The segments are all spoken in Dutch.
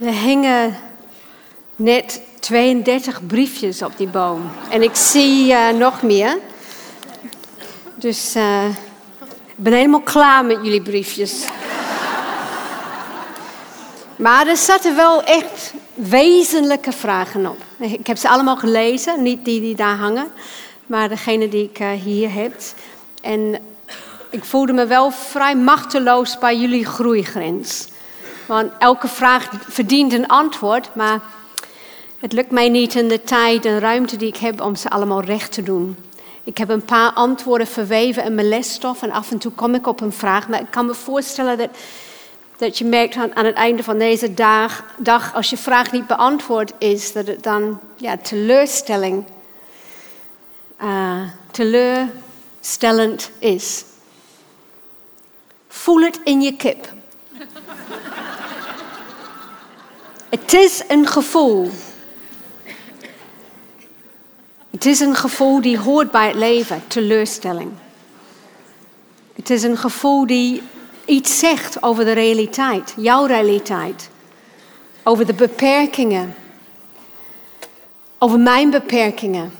Er hingen net 32 briefjes op die boom. En ik zie uh, nog meer. Dus uh, ik ben helemaal klaar met jullie briefjes. Maar er zaten wel echt wezenlijke vragen op. Ik heb ze allemaal gelezen, niet die die daar hangen, maar degene die ik uh, hier heb. En ik voelde me wel vrij machteloos bij jullie groeigrens. Want elke vraag verdient een antwoord, maar het lukt mij niet in de tijd en ruimte die ik heb om ze allemaal recht te doen. Ik heb een paar antwoorden verweven in mijn lesstof en af en toe kom ik op een vraag. Maar ik kan me voorstellen dat, dat je merkt aan, het einde van deze dag, dag, als je vraag niet beantwoord is, dat het dan ja, teleurstelling, uh, teleurstellend is. Voel het in je kip. Het is een gevoel. Het is een gevoel die hoort bij het leven, teleurstelling. Het is een gevoel die iets zegt over de realiteit, jouw realiteit. Over de beperkingen. Over mijn beperkingen.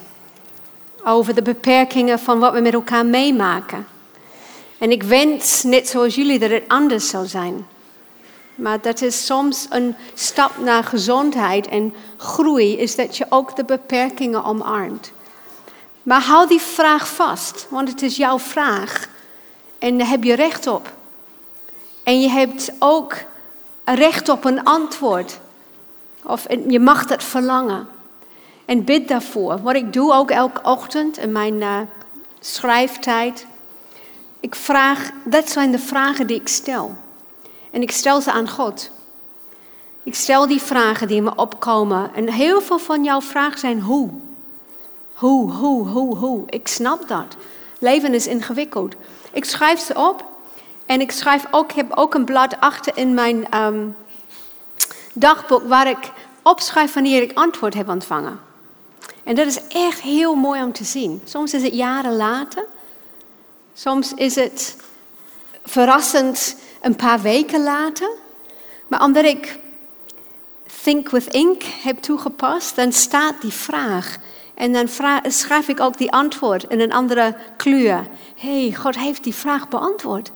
Over de beperkingen van wat we met elkaar meemaken. En ik wens, net zoals jullie, dat het anders zou zijn. Maar dat is soms een stap naar gezondheid en groei, is dat je ook de beperkingen omarmt. Maar hou die vraag vast, want het is jouw vraag. En daar heb je recht op. En je hebt ook recht op een antwoord. Of je mag dat verlangen. En bid daarvoor. Wat ik doe ook elke ochtend in mijn uh, schrijftijd. Ik vraag, dat zijn de vragen die ik stel. En ik stel ze aan God. Ik stel die vragen die me opkomen. En heel veel van jouw vragen zijn hoe. Hoe, hoe, hoe, hoe. Ik snap dat. Leven is ingewikkeld. Ik schrijf ze op. En ik schrijf ook, heb ook een blad achter in mijn um, dagboek waar ik opschrijf wanneer ik antwoord heb ontvangen. En dat is echt heel mooi om te zien. Soms is het jaren later. Soms is het verrassend een paar weken later. Maar omdat ik Think with Ink heb toegepast, dan staat die vraag. En dan schrijf ik ook die antwoord in een andere kleur. Hé, hey, God heeft die vraag beantwoord.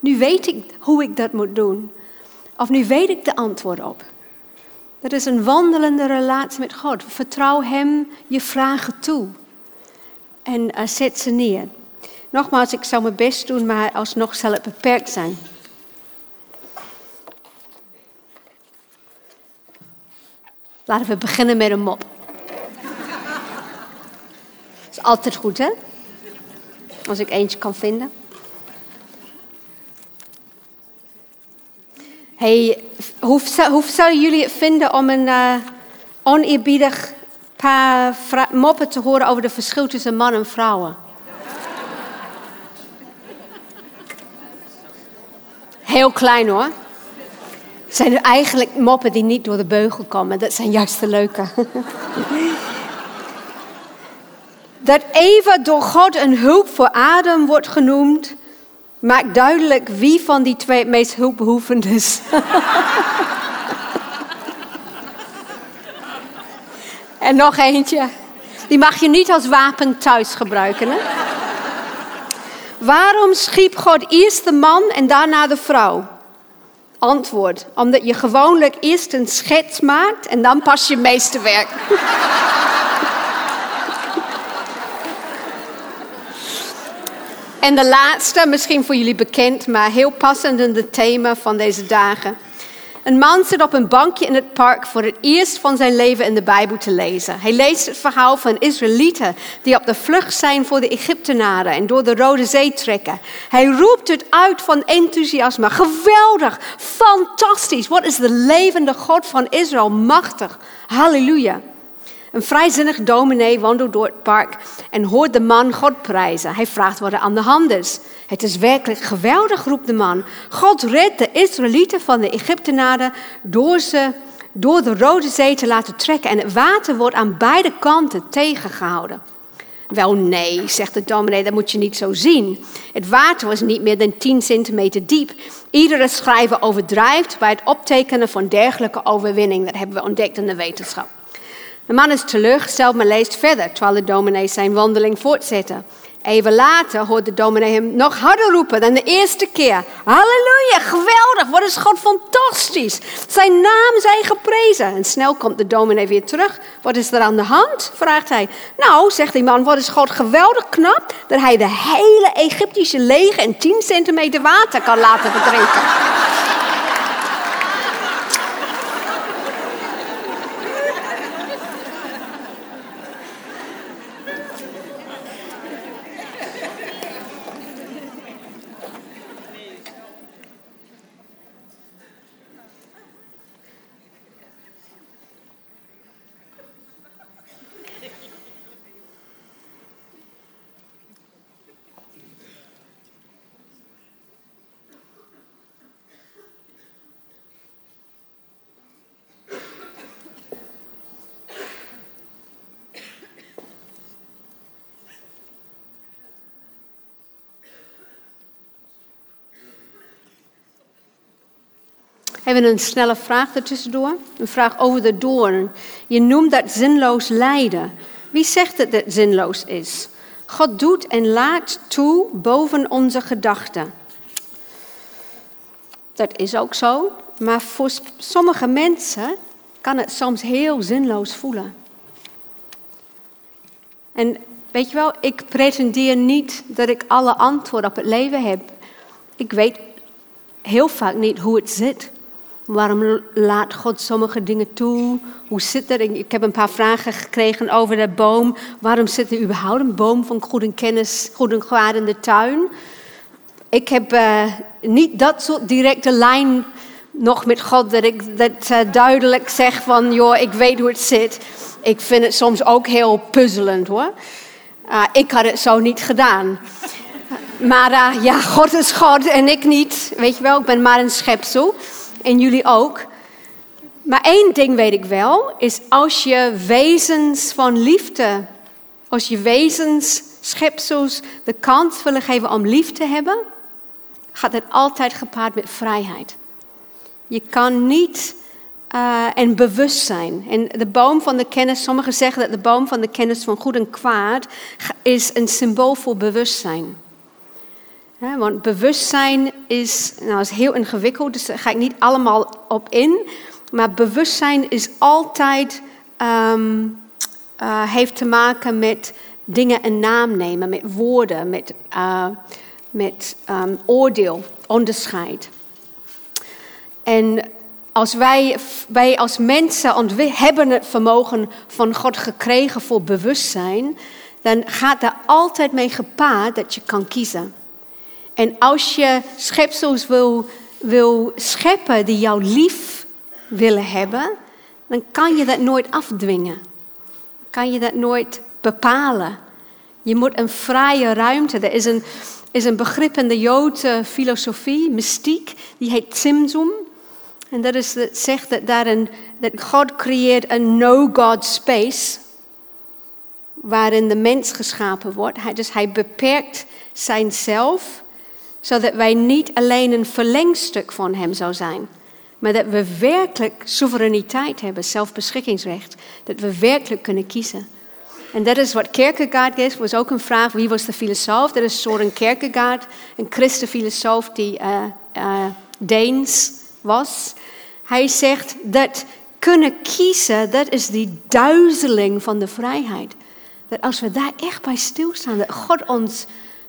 Nu weet ik hoe ik dat moet doen. Of nu weet ik de antwoord op. Dat is een wandelende relatie met God. Vertrouw Hem je vragen toe. En uh, zet ze neer. Nogmaals, ik zal mijn best doen, maar alsnog zal het beperkt zijn. Laten we beginnen met een mop. Dat is altijd goed, hè? Als ik eentje kan vinden. Hey, hoe, hoe zouden jullie het vinden om een uh, oneerbiedig paar moppen te horen over de verschil tussen man en vrouwen? Heel klein hoor zijn er eigenlijk moppen die niet door de beugel komen. Dat zijn juist de leuke. dat Eva door God een hulp voor Adam wordt genoemd, maakt duidelijk wie van die twee het meest hulpbehoevend is. en nog eentje. Die mag je niet als wapen thuis gebruiken. Hè? Waarom schiep God eerst de man en daarna de vrouw? Antwoord. Omdat je gewoonlijk eerst een schets maakt en dan pas je meesterwerk. en de laatste, misschien voor jullie bekend, maar heel passend in het thema van deze dagen. Een man zit op een bankje in het park voor het eerst van zijn leven in de Bijbel te lezen. Hij leest het verhaal van Israëlieten die op de vlucht zijn voor de Egyptenaren en door de Rode Zee trekken. Hij roept het uit van enthousiasme. Geweldig, fantastisch. Wat is de levende God van Israël machtig. Halleluja. Een vrijzinnig dominee wandelt door het park en hoort de man God prijzen. Hij vraagt wat er aan de hand is. Het is werkelijk geweldig, roept de man. God redt de Israëlieten van de Egyptenaren door ze door de Rode Zee te laten trekken. En het water wordt aan beide kanten tegengehouden. Wel nee, zegt de dominee, dat moet je niet zo zien. Het water was niet meer dan 10 centimeter diep. Iedere schrijver overdrijft bij het optekenen van dergelijke overwinning. Dat hebben we ontdekt in de wetenschap. De man is teleurgesteld, maar leest verder, terwijl de dominee zijn wandeling voortzette. Even later hoort de dominee hem nog harder roepen dan de eerste keer. Halleluja, geweldig, wat is God fantastisch. Zijn naam zij geprezen. En snel komt de dominee weer terug. Wat is er aan de hand? vraagt hij. Nou, zegt die man, wat is God geweldig knap dat hij de hele Egyptische leger in 10 centimeter water kan laten verdrinken. Een snelle vraag ertussendoor? Een vraag over de doorn. Je noemt dat zinloos lijden. Wie zegt dat het zinloos is? God doet en laat toe boven onze gedachten. Dat is ook zo, maar voor sommige mensen kan het soms heel zinloos voelen. En weet je wel, ik pretendeer niet dat ik alle antwoorden op het leven heb. Ik weet heel vaak niet hoe het zit. Waarom laat God sommige dingen toe? Hoe zit dat? Ik heb een paar vragen gekregen over de boom. Waarom zit er überhaupt een boom van goed en kennis, goed en kwaad in de tuin? Ik heb uh, niet dat soort directe lijn nog met God dat ik dat uh, duidelijk zeg van, joh, ik weet hoe het zit. Ik vind het soms ook heel puzzelend hoor. Uh, ik had het zo niet gedaan. Maar ja, God is God en ik niet. Weet je wel, ik ben maar een schepsel en jullie ook. Maar één ding weet ik wel, is als je wezens van liefde, als je wezens, schepsels de kans willen geven om lief te hebben, gaat het altijd gepaard met vrijheid. Je kan niet uh, en bewustzijn. En de boom van de kennis, sommigen zeggen dat de boom van de kennis van goed en kwaad is een symbool voor bewustzijn want bewustzijn is, nou, is heel ingewikkeld, dus daar ga ik niet allemaal op in. Maar bewustzijn is altijd, um, uh, heeft te maken met dingen een naam nemen, met woorden, met, uh, met um, oordeel, onderscheid. En als wij, wij als mensen hebben het vermogen van God gekregen voor bewustzijn, dan gaat er altijd mee gepaard dat je kan kiezen. En als je schepsels wil, wil scheppen die jou lief willen hebben, dan kan je dat nooit afdwingen. Kan je dat nooit bepalen. Je moet een vrije ruimte. Er is een, is een begrip in de Joodse filosofie, mystiek, die heet Tzimtzum. En dat, is, dat zegt dat, daarin, dat God creëert een no-God space, waarin de mens geschapen wordt. Hij, dus hij beperkt zijnzelf zodat wij niet alleen een verlengstuk van Hem zou zijn, maar dat we werkelijk soevereiniteit hebben, zelfbeschikkingsrecht, dat we werkelijk kunnen kiezen. En dat is wat Kierkegaard is. was ook een vraag, wie was de filosoof? Dat is Soren Kierkegaard, een christenfilosoof die uh, Deens was. Hij zegt dat kunnen kiezen, dat is die duizeling van de vrijheid. Dat als we daar echt bij stilstaan, dat God ons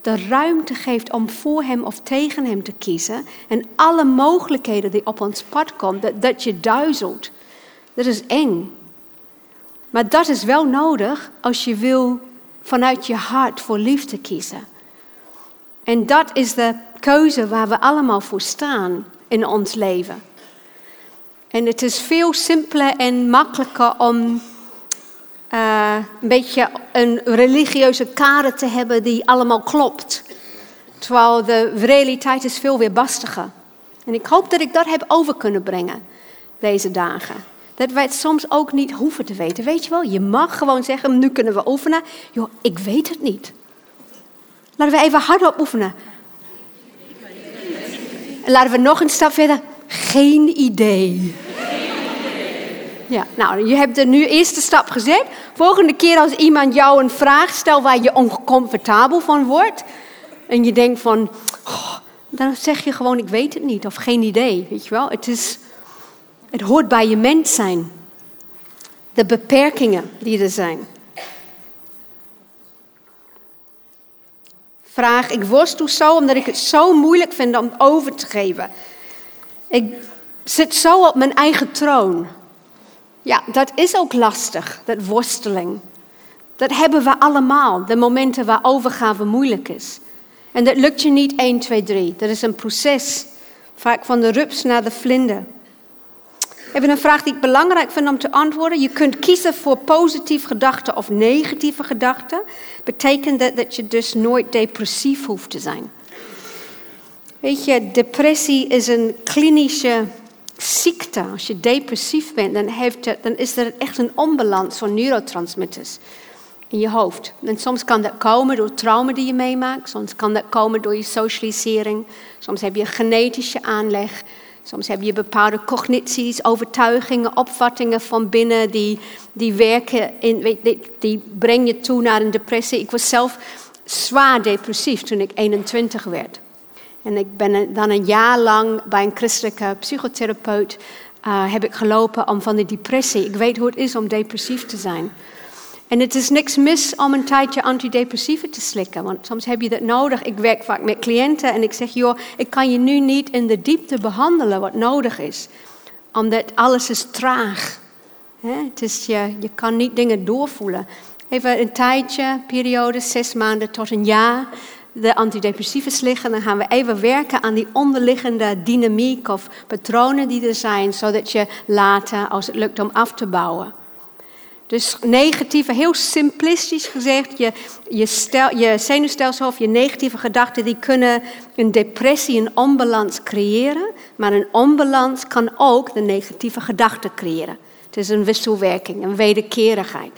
de ruimte geeft om voor hem of tegen hem te kiezen. En alle mogelijkheden die op ons pad komen, dat, dat je duizelt. Dat is eng. Maar dat is wel nodig als je wil vanuit je hart voor liefde kiezen. En dat is de keuze waar we allemaal voor staan in ons leven. En het is veel simpeler en makkelijker om uh, een beetje een religieuze kader te hebben die allemaal klopt. Terwijl de realiteit is veel weer bastiger. En ik hoop dat ik dat heb over kunnen brengen deze dagen. Dat wij het soms ook niet hoeven te weten. Weet je wel, je mag gewoon zeggen, nu kunnen we oefenen. Joh, ik weet het niet. Laten we even hardop oefenen. En laten we nog een stap verder. Geen idee. Ja, nou, je hebt de nu eerste stap gezet. Volgende keer als iemand jou een vraag stelt waar je oncomfortabel van wordt. En je denkt van, dan zeg je gewoon ik weet het niet of geen idee. Weet je wel, het, is, het hoort bij je mens zijn. De beperkingen die er zijn. Vraag, ik worstel zo omdat ik het zo moeilijk vind om over te geven. Ik zit zo op mijn eigen troon. Ja, dat is ook lastig, dat worsteling. Dat hebben we allemaal, de momenten waar overgave moeilijk is. En dat lukt je niet 1, 2, 3. Dat is een proces, vaak van de rups naar de vlinder. Even een vraag die ik belangrijk vind om te antwoorden. Je kunt kiezen voor positieve gedachten of negatieve gedachten. Betekent dat dat je dus nooit depressief hoeft te zijn. Weet je, depressie is een klinische ziekte. Als je depressief bent, dan, heeft het, dan is er echt een onbalans van neurotransmitters in je hoofd. En soms kan dat komen door trauma die je meemaakt. Soms kan dat komen door je socialisering. Soms heb je genetische aanleg. Soms heb je bepaalde cognities, overtuigingen, opvattingen van binnen die, die werken, in, die, die brengen je toe naar een depressie. Ik was zelf zwaar depressief toen ik 21 werd. En ik ben dan een jaar lang bij een christelijke psychotherapeut uh, heb ik gelopen om van de depressie. Ik weet hoe het is om depressief te zijn. En het is niks mis om een tijdje antidepressiva te slikken, want soms heb je dat nodig. Ik werk vaak met cliënten en ik zeg, joh, ik kan je nu niet in de diepte behandelen wat nodig is, omdat alles is traag. Het is, je, je kan niet dingen doorvoelen. Even een tijdje, periode, zes maanden tot een jaar, de antidepressiva slikken. Dan gaan we even werken aan die onderliggende dynamiek of patronen die er zijn, zodat je later, als het lukt om af te bouwen. Dus negatieve, heel simplistisch gezegd, je, je, je zenuwstelsel of je negatieve gedachten, die kunnen een depressie, een onbalans creëren. Maar een onbalans kan ook de negatieve gedachten creëren. Het is een wisselwerking, een wederkerigheid.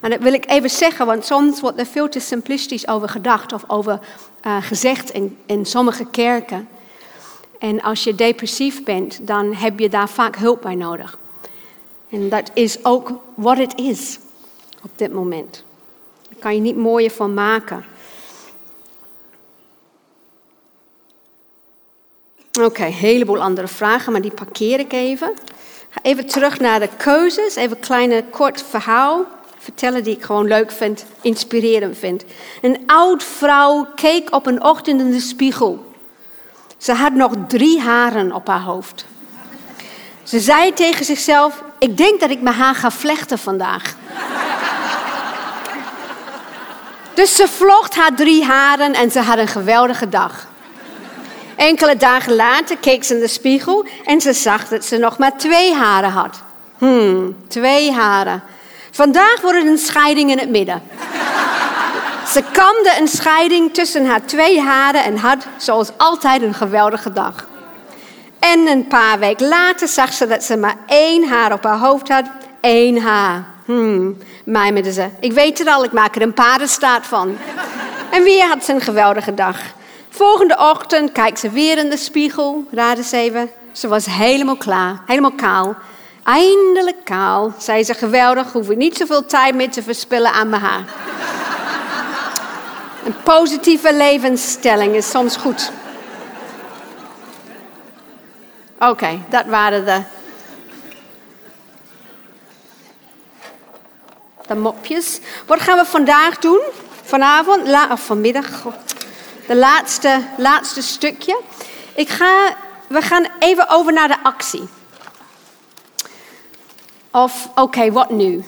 Maar dat wil ik even zeggen, want soms wordt er veel te simplistisch over gedacht of over uh, gezegd in, in sommige kerken. En als je depressief bent, dan heb je daar vaak hulp bij nodig. En dat is ook wat het is op dit moment. Daar kan je niet mooier van maken. Oké, een heleboel andere vragen, maar die parkeer ik even. Even terug naar de keuzes. Even een kleine kort verhaal vertellen die ik gewoon leuk vind, inspirerend vind. Een oud vrouw keek op een ochtend in de spiegel. Ze had nog drie haren op haar hoofd. Ze zei tegen zichzelf: Ik denk dat ik mijn haar ga vlechten vandaag. dus ze vlocht haar drie haren en ze had een geweldige dag. Enkele dagen later keek ze in de spiegel en ze zag dat ze nog maar twee haren had. Hmm, twee haren. Vandaag wordt het een scheiding in het midden. Ze kamde een scheiding tussen haar twee haren en had zoals altijd een geweldige dag. En een paar weken later zag ze dat ze maar één haar op haar hoofd had. Eén haar. Hmm, mijmerde ze. Ik weet het al, ik maak er een paardenstaart van. En weer had ze een geweldige dag. Volgende ochtend kijkt ze weer in de spiegel. Raad eens even. Ze was helemaal klaar, helemaal kaal. Eindelijk kaal, zei ze geweldig, hoef ik niet zoveel tijd meer te verspillen aan mijn haar. Een positieve levensstelling is soms goed. Oké, dat waren de, de mopjes. Wat gaan we vandaag doen? Vanavond, la, of vanmiddag, de laatste, laatste stukje. Ik ga, we gaan even over naar de actie. Of, oké, wat nu?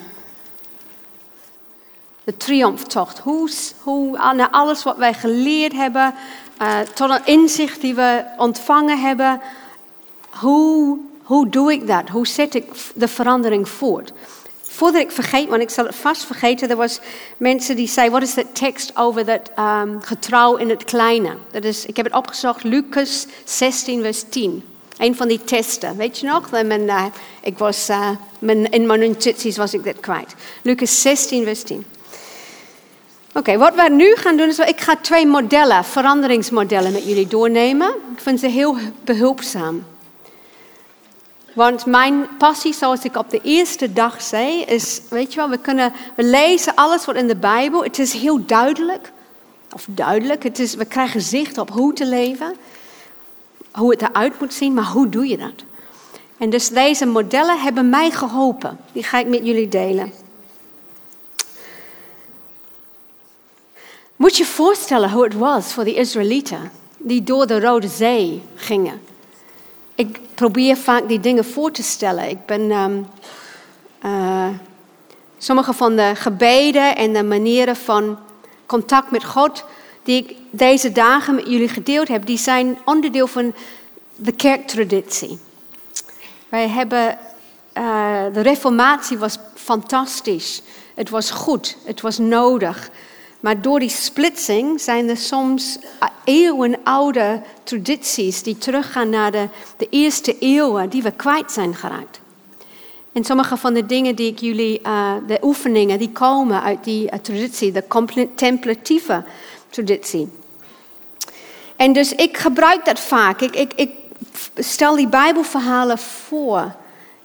De triomftocht. Hoe, hoe, alles wat wij geleerd hebben, uh, tot een inzicht die we ontvangen hebben, hoe, hoe doe ik dat? Hoe zet ik de verandering voort? Voordat ik vergeet, want ik zal het vast vergeten, er was mensen die zeiden, wat is de tekst over dat um, getrouw in het kleine? Dat is, ik heb het opgezocht, Lucas 16, vers 10. Een van die testen, weet je nog? Uh, ik was, uh, mijn, in mijn notities was ik dit kwijt. Lucas 16, vers 10. Oké, wat we nu gaan doen is, ik ga twee modellen, veranderingsmodellen met jullie doornemen. Ik vind ze heel behulpzaam. Want mijn passie, zoals ik op de eerste dag zei, is, weet je wel, we kunnen, we lezen alles wat in de Bijbel. Het is heel duidelijk, of duidelijk, het is, we krijgen zicht op hoe te leven, hoe het eruit moet zien, maar hoe doe je dat? En dus deze modellen hebben mij geholpen. Die ga ik met jullie delen. Moet je voorstellen hoe het was voor de Israëlieten die door de Rode Zee gingen. Ik probeer vaak die dingen voor te stellen. Ik ben um, uh, sommige van de gebeden en de manieren van contact met God die ik deze dagen met jullie gedeeld heb, die zijn onderdeel van de kerktraditie. Wij hebben, uh, de reformatie was fantastisch. Het was goed, het was nodig. Maar door die splitsing zijn er soms eeuwenoude tradities die teruggaan naar de, de eerste eeuwen, die we kwijt zijn geraakt. En sommige van de dingen die ik jullie, uh, de oefeningen, die komen uit die traditie, de contemplatieve traditie. En dus ik gebruik dat vaak. Ik, ik, ik stel die Bijbelverhalen voor.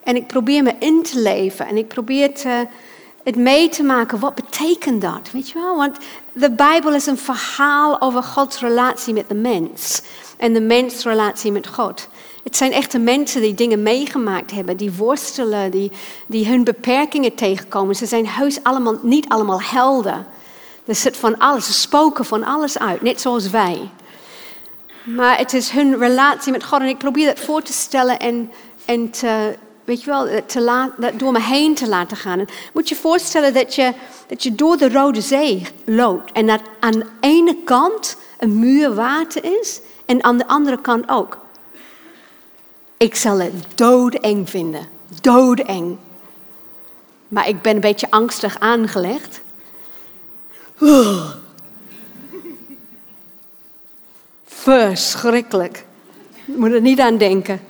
En ik probeer me in te leven. En ik probeer het mee te maken. Wat betekent dat? Weet je wel? Want de Bijbel is een verhaal over Gods relatie met de mens. En de mensrelatie met God. Het zijn echte mensen die dingen meegemaakt hebben, die worstelen, die, die hun beperkingen tegenkomen. Ze zijn heus allemaal, niet allemaal helden. Er zit van alles, ze spoken van alles uit, net zoals wij. Maar het is hun relatie met God en ik probeer dat voor te stellen en, en te, weet je wel, te door me heen te laten gaan. En moet je voorstellen dat je, dat je door de Rode Zee loopt en dat aan de ene kant een muur water is en aan de andere kant ook. Ik zal het doodeng vinden, doodeng. Maar ik ben een beetje angstig aangelegd. Verschrikkelijk. Je moet er niet aan denken.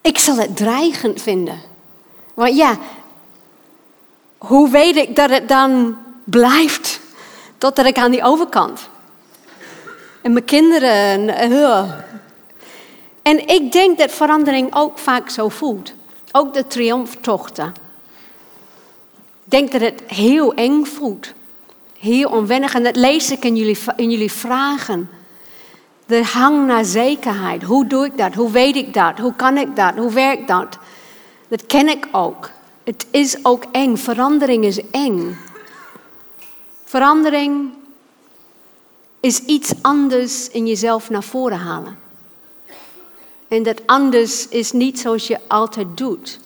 Ik zal het dreigend vinden. Want ja, hoe weet ik dat het dan blijft totdat ik aan die overkant? En mijn kinderen. Uh. En ik denk dat verandering ook vaak zo voelt. Ook de triomftochten. Denk dat het heel eng voelt. Heel onwennig. En dat lees ik in jullie, in jullie vragen. De hang naar zekerheid. Hoe doe ik dat? Hoe weet ik dat? Hoe kan ik dat? Hoe werkt dat? Dat ken ik ook. Het is ook eng. Verandering is eng. Verandering is iets anders in jezelf naar voren halen. En dat anders is niet zoals je altijd doet.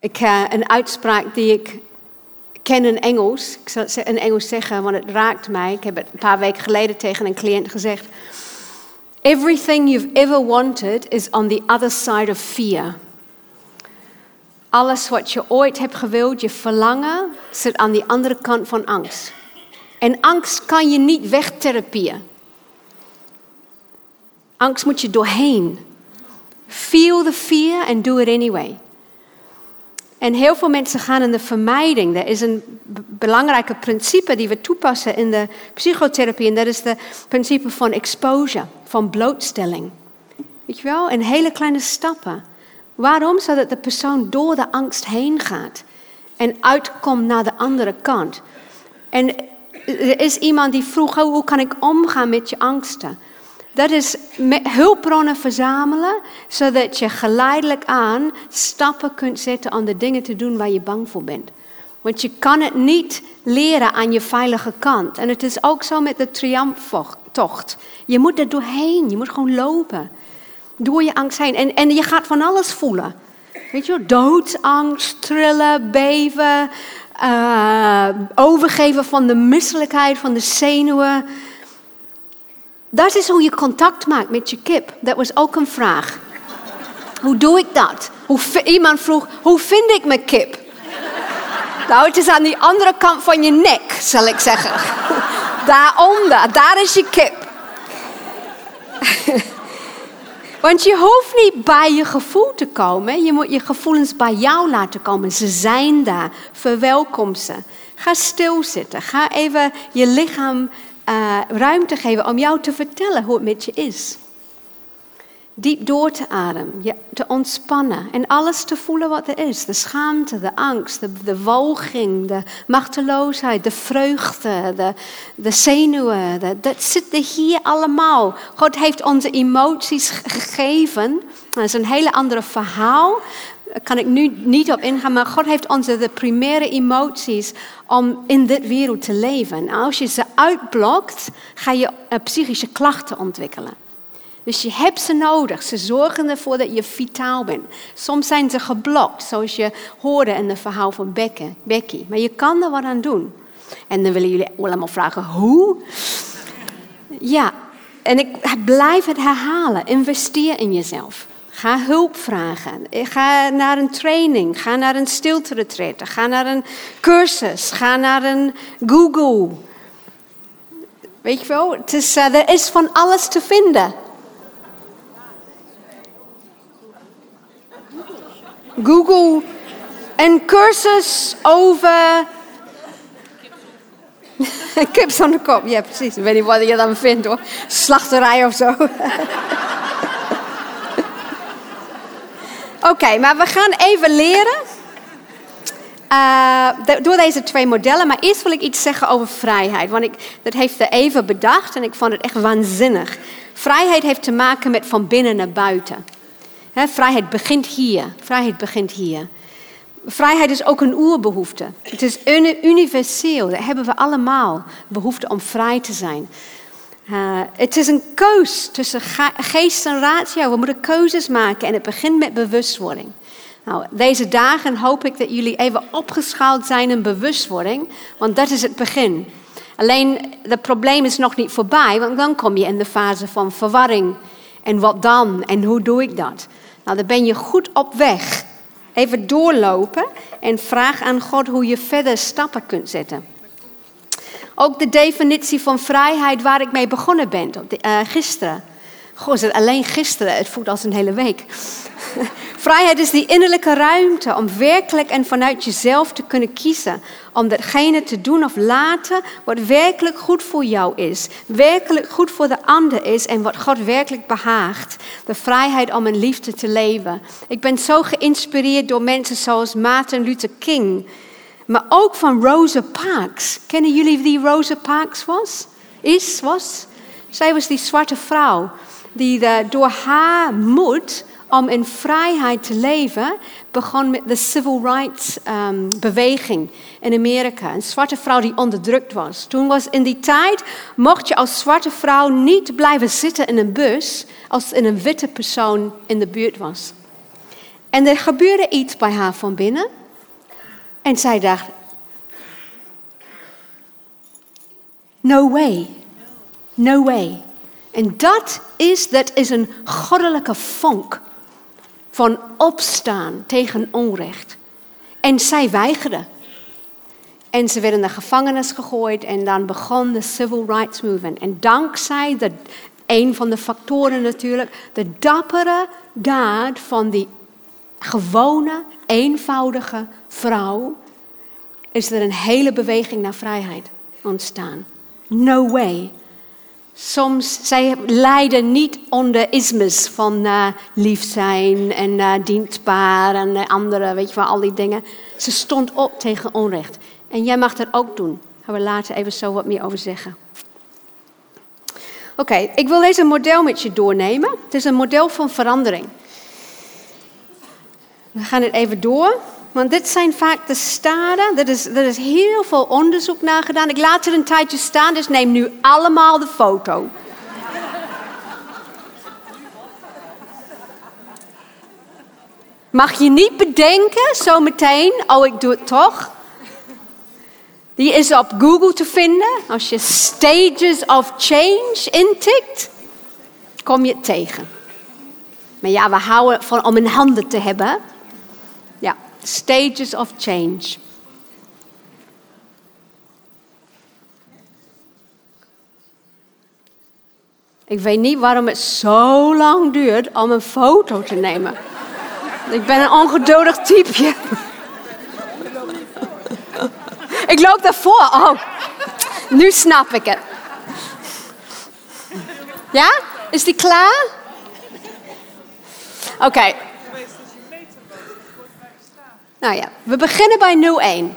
Ik, uh, een uitspraak die ik ken in Engels. Ik zal het in Engels zeggen, want het raakt mij. Ik heb het een paar weken geleden tegen een cliënt gezegd. Everything you've ever wanted is on the other side of fear. Alles wat je ooit hebt gewild, je verlangen, zit aan die andere kant van angst. En angst kan je niet wegtherapieën. Angst moet je doorheen. Feel the fear and do it anyway. En heel veel mensen gaan in de vermijding. Dat is een belangrijke principe die we toepassen in de psychotherapie. En dat is het principe van exposure, van blootstelling. Weet je wel, in hele kleine stappen. Waarom? Zodat de persoon door de angst heen gaat en uitkomt naar de andere kant. En er is iemand die vroeg, oh, hoe kan ik omgaan met je angsten? Dat is hulpbronnen verzamelen, zodat je geleidelijk aan stappen kunt zetten om de dingen te doen waar je bang voor bent. Want je kan het niet leren aan je veilige kant. En het is ook zo met de triomftocht. Je moet er doorheen, je moet gewoon lopen. Door je angst heen. En, en je gaat van alles voelen. Weet je, doodsangst, trillen, beven, uh, overgeven van de misselijkheid, van de zenuwen. Dat is hoe je contact maakt met je kip. Dat was ook een vraag. Hoe doe ik dat? Hoe, iemand vroeg, hoe vind ik mijn kip? Nou, het is aan die andere kant van je nek, zal ik zeggen. Daaronder, daar is je kip. Want je hoeft niet bij je gevoel te komen. Je moet je gevoelens bij jou laten komen. Ze zijn daar. Verwelkom ze. Ga stilzitten. Ga even je lichaam uh, ruimte geven om jou te vertellen hoe het met je is. Diep door te ademen, je te ontspannen en alles te voelen wat er is. De schaamte, de angst, de, de de machteloosheid, de vreugde, de, de zenuwen. Dat zit er hier allemaal. God heeft onze emoties gegeven. Dat is een hele andere verhaal. Daar kan ik nu niet op ingaan, maar God heeft ons de primaire emoties om in dit wereld te leven. En als je ze uitblokt, ga je eh, psychische klachten ontwikkelen. Dus je hebt ze nodig. Ze zorgen ervoor dat je vitaal bent. Soms zijn ze geblokt, zoals je hoorde in het verhaal van Becky. Maar je kan er wat aan doen. En dan willen jullie allemaal vragen, hoe? Ja, en ik blijf het herhalen. Investeer in jezelf. Ga hulp vragen. Ga naar een training. Ga naar een stilte Ga naar een cursus. Ga naar een Google. Weet je wel, het is, uh, er is van alles te vinden. Google een cursus over. Kip de kop, ja precies. Ik weet niet wat je dan vindt hoor. Slachterij of zo. Oké, maar we gaan even leren. Uh, door deze twee modellen. Maar eerst wil ik iets zeggen over vrijheid. Want ik, dat heeft er even bedacht en ik vond het echt waanzinnig. Vrijheid heeft te maken met van binnen naar buiten vrijheid begint hier. Vrijheid begint hier. Vrijheid is ook een oerbehoefte. Het is universeel. Dat hebben we allemaal. Behoefte om vrij te zijn. Uh, het is een keus tussen geest en ratio. We moeten keuzes maken en het begint met bewustwording. Nou, deze dagen hoop ik dat jullie even opgeschaald zijn in bewustwording, want dat is het begin. Alleen het probleem is nog niet voorbij, want dan kom je in de fase van verwarring. En wat dan? En hoe doe ik dat? Nou, dan ben je goed op weg. Even doorlopen en vraag aan God hoe je verder stappen kunt zetten. Ook de definitie van vrijheid waar ik mee begonnen ben, uh, gisteren. Goh, alleen gisteren, het voelt als een hele week. Vrijheid is die innerlijke ruimte om werkelijk en vanuit jezelf te kunnen kiezen. Om datgene te doen of laten wat werkelijk goed voor jou is. Werkelijk goed voor de ander is en wat God werkelijk behaagt. De vrijheid om in liefde te leven. Ik ben zo geïnspireerd door mensen zoals Martin Luther King. Maar ook van Rosa Parks. Kennen jullie wie Rosa Parks was? Is, was? Zij was die zwarte vrouw die door haar moed om in vrijheid te leven, begon met de civil rights um, beweging in Amerika. Een zwarte vrouw die onderdrukt was. Toen was in die tijd, mocht je als zwarte vrouw niet blijven zitten in een bus als er een witte persoon in de buurt was. En er gebeurde iets bij haar van binnen. En zij dacht, no way, no way. En dat is, dat is een goddelijke vonk van opstaan tegen onrecht. En zij weigerden. En ze werden naar gevangenis gegooid en dan begon de Civil Rights Movement. En dankzij de, een van de factoren natuurlijk, de dappere daad van die gewone, eenvoudige vrouw, is er een hele beweging naar vrijheid ontstaan. No way Soms, zij lijden niet onder ismes van uh, lief zijn en uh, dienstbaar en uh, andere, weet je wel, al die dingen. Ze stond op tegen onrecht. En jij mag dat ook doen. Gaan we later even zo wat meer over zeggen. Oké, ik wil deze model met je doornemen. Het is een model van verandering. We gaan het even door. Want dit zijn vaak de staden. Er is, er is heel veel onderzoek naar gedaan. Ik laat er een tijdje staan, dus neem nu allemaal de foto. Mag je niet bedenken, zometeen, oh ik doe het toch. Die is op Google te vinden. Als je Stages of Change intikt, kom je het tegen. Maar ja, we houden van om in handen te hebben stages of change. Ik weet niet waarom het zo lang duurt om een foto te nemen. Ik ben een ongeduldig typeje. Ik loop daarvoor. Oh, nu snap ik het. Ja? Is die klaar? Oké. Nou ja, we beginnen bij 01.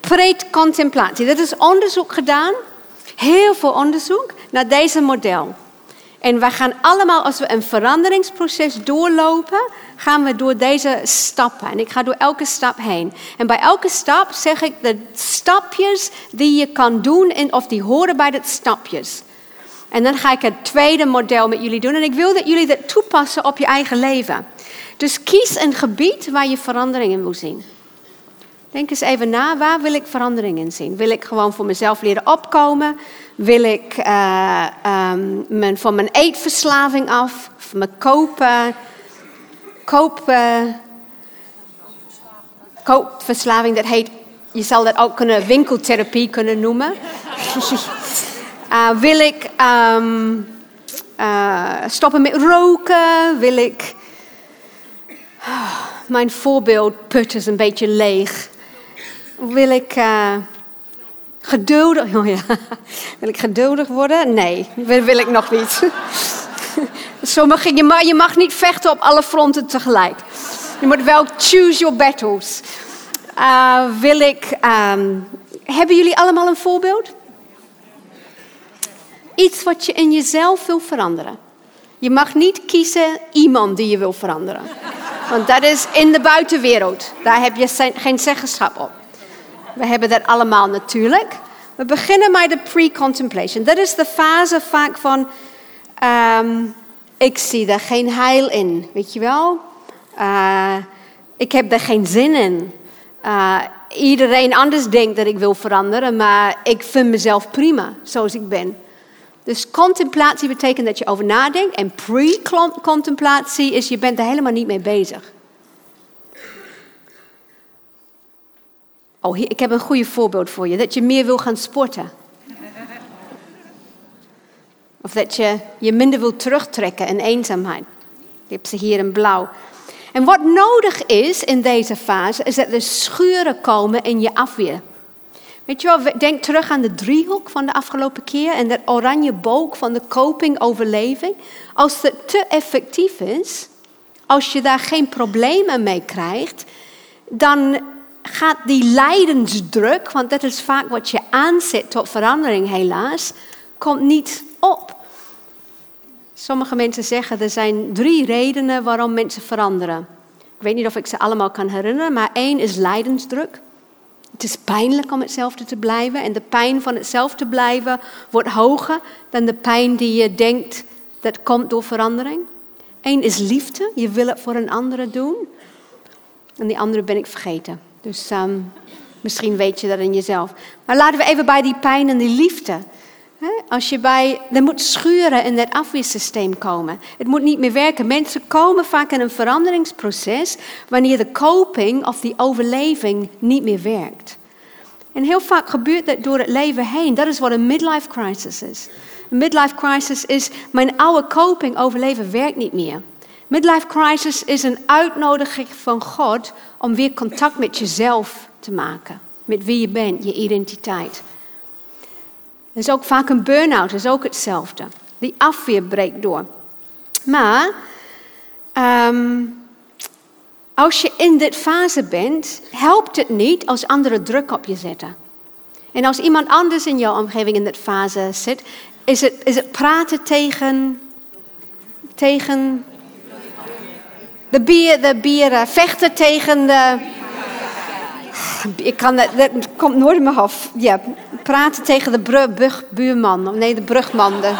Precontemplatie. Dat is onderzoek gedaan. Heel veel onderzoek naar deze model. En we gaan allemaal, als we een veranderingsproces doorlopen, gaan we door deze stappen. En ik ga door elke stap heen. En bij elke stap zeg ik de stapjes die je kan doen, en of die horen bij de stapjes. En dan ga ik het tweede model met jullie doen. En ik wil dat jullie dat toepassen op je eigen leven. Dus kies een gebied waar je verandering in wil zien. Denk eens even na, waar wil ik verandering in zien? Wil ik gewoon voor mezelf leren opkomen? Wil ik uh, mijn, van mijn eetverslaving af? Of mijn kopen? Kopen? Koopverslaving, dat heet, je zal dat ook kunnen winkeltherapie kunnen noemen. uh, wil ik um, uh, stoppen met roken? Wil ik... Mijn voorbeeldput is een beetje leeg. Wil ik uh, geduldig... Oh ja. Wil ik geduldig worden? Nee, wil, wil ik nog niet. Sommige, je, mag, je mag niet vechten op alle fronten tegelijk. Je moet wel choose your battles. Uh, wil ik... Um, hebben jullie allemaal een voorbeeld? Iets wat je in jezelf wil veranderen. Je mag niet kiezen iemand die je wil veranderen. Want dat is in de buitenwereld. Daar heb je geen zeggenschap op. We hebben dat allemaal natuurlijk. We beginnen met de pre-contemplation. Dat is de fase vaak van, um, ik zie daar geen heil in, weet je wel? Uh, ik heb daar geen zin in. Uh, iedereen anders denkt dat ik wil veranderen, maar ik vind mezelf prima zoals ik ben. Dus contemplatie betekent dat je over nadenkt en pre-contemplatie is je bent er helemaal niet mee bezig. Oh, ik heb een goede voorbeeld voor je. Dat je meer wil gaan sporten. Of dat je je minder wil terugtrekken in eenzaamheid. Ik heb ze hier in blauw. En wat nodig is in deze fase, is dat er schuren komen in je afweer. Weet je wel, denk terug aan de driehoek van de afgelopen keer en dat oranje boog van de coping-overleving. Als het te effectief is, als je daar geen problemen mee krijgt, dan gaat die lijdensdruk, want dat is vaak wat je aanzet tot verandering helaas, komt niet op. Sommige mensen zeggen er zijn drie redenen waarom mensen veranderen. Ik weet niet of ik ze allemaal kan herinneren, maar één is lijdensdruk. Het is pijnlijk om hetzelfde te blijven en de pijn van hetzelfde blijven wordt hoger dan de pijn die je denkt dat komt door verandering. Eén is liefde, je wil het voor een andere doen. En die andere ben ik vergeten. Dus um, misschien weet je dat in jezelf. Maar laten we even bij die pijn en die liefde. Als je bij, er moet schuren in dat afweersysteem komen. Het moet niet meer werken. Mensen komen vaak in een veranderingsproces wanneer de coping of die overleving niet meer werkt. En heel vaak gebeurt dat door het leven heen. Dat is wat een midlife crisis is. Een midlife crisis is mijn oude coping overleven werkt niet meer. Midlife crisis is een uitnodiging van God om weer contact met jezelf te maken. Met wie je bent, je identiteit. Er is ook vaak een burn-out, is ook hetzelfde. Die afweer breekt door. Maar um, als je in dit fase bent, helpt het niet als anderen druk op je zetten. En als iemand anders in jouw omgeving in dit fase zit, is het, is het praten tegen, tegen de, bier, de bieren, vechten tegen de. Ik kan, dat, komt nooit in mijn hoofd. Ja, praten tegen de brug, buurman. Nee, de brugman. De...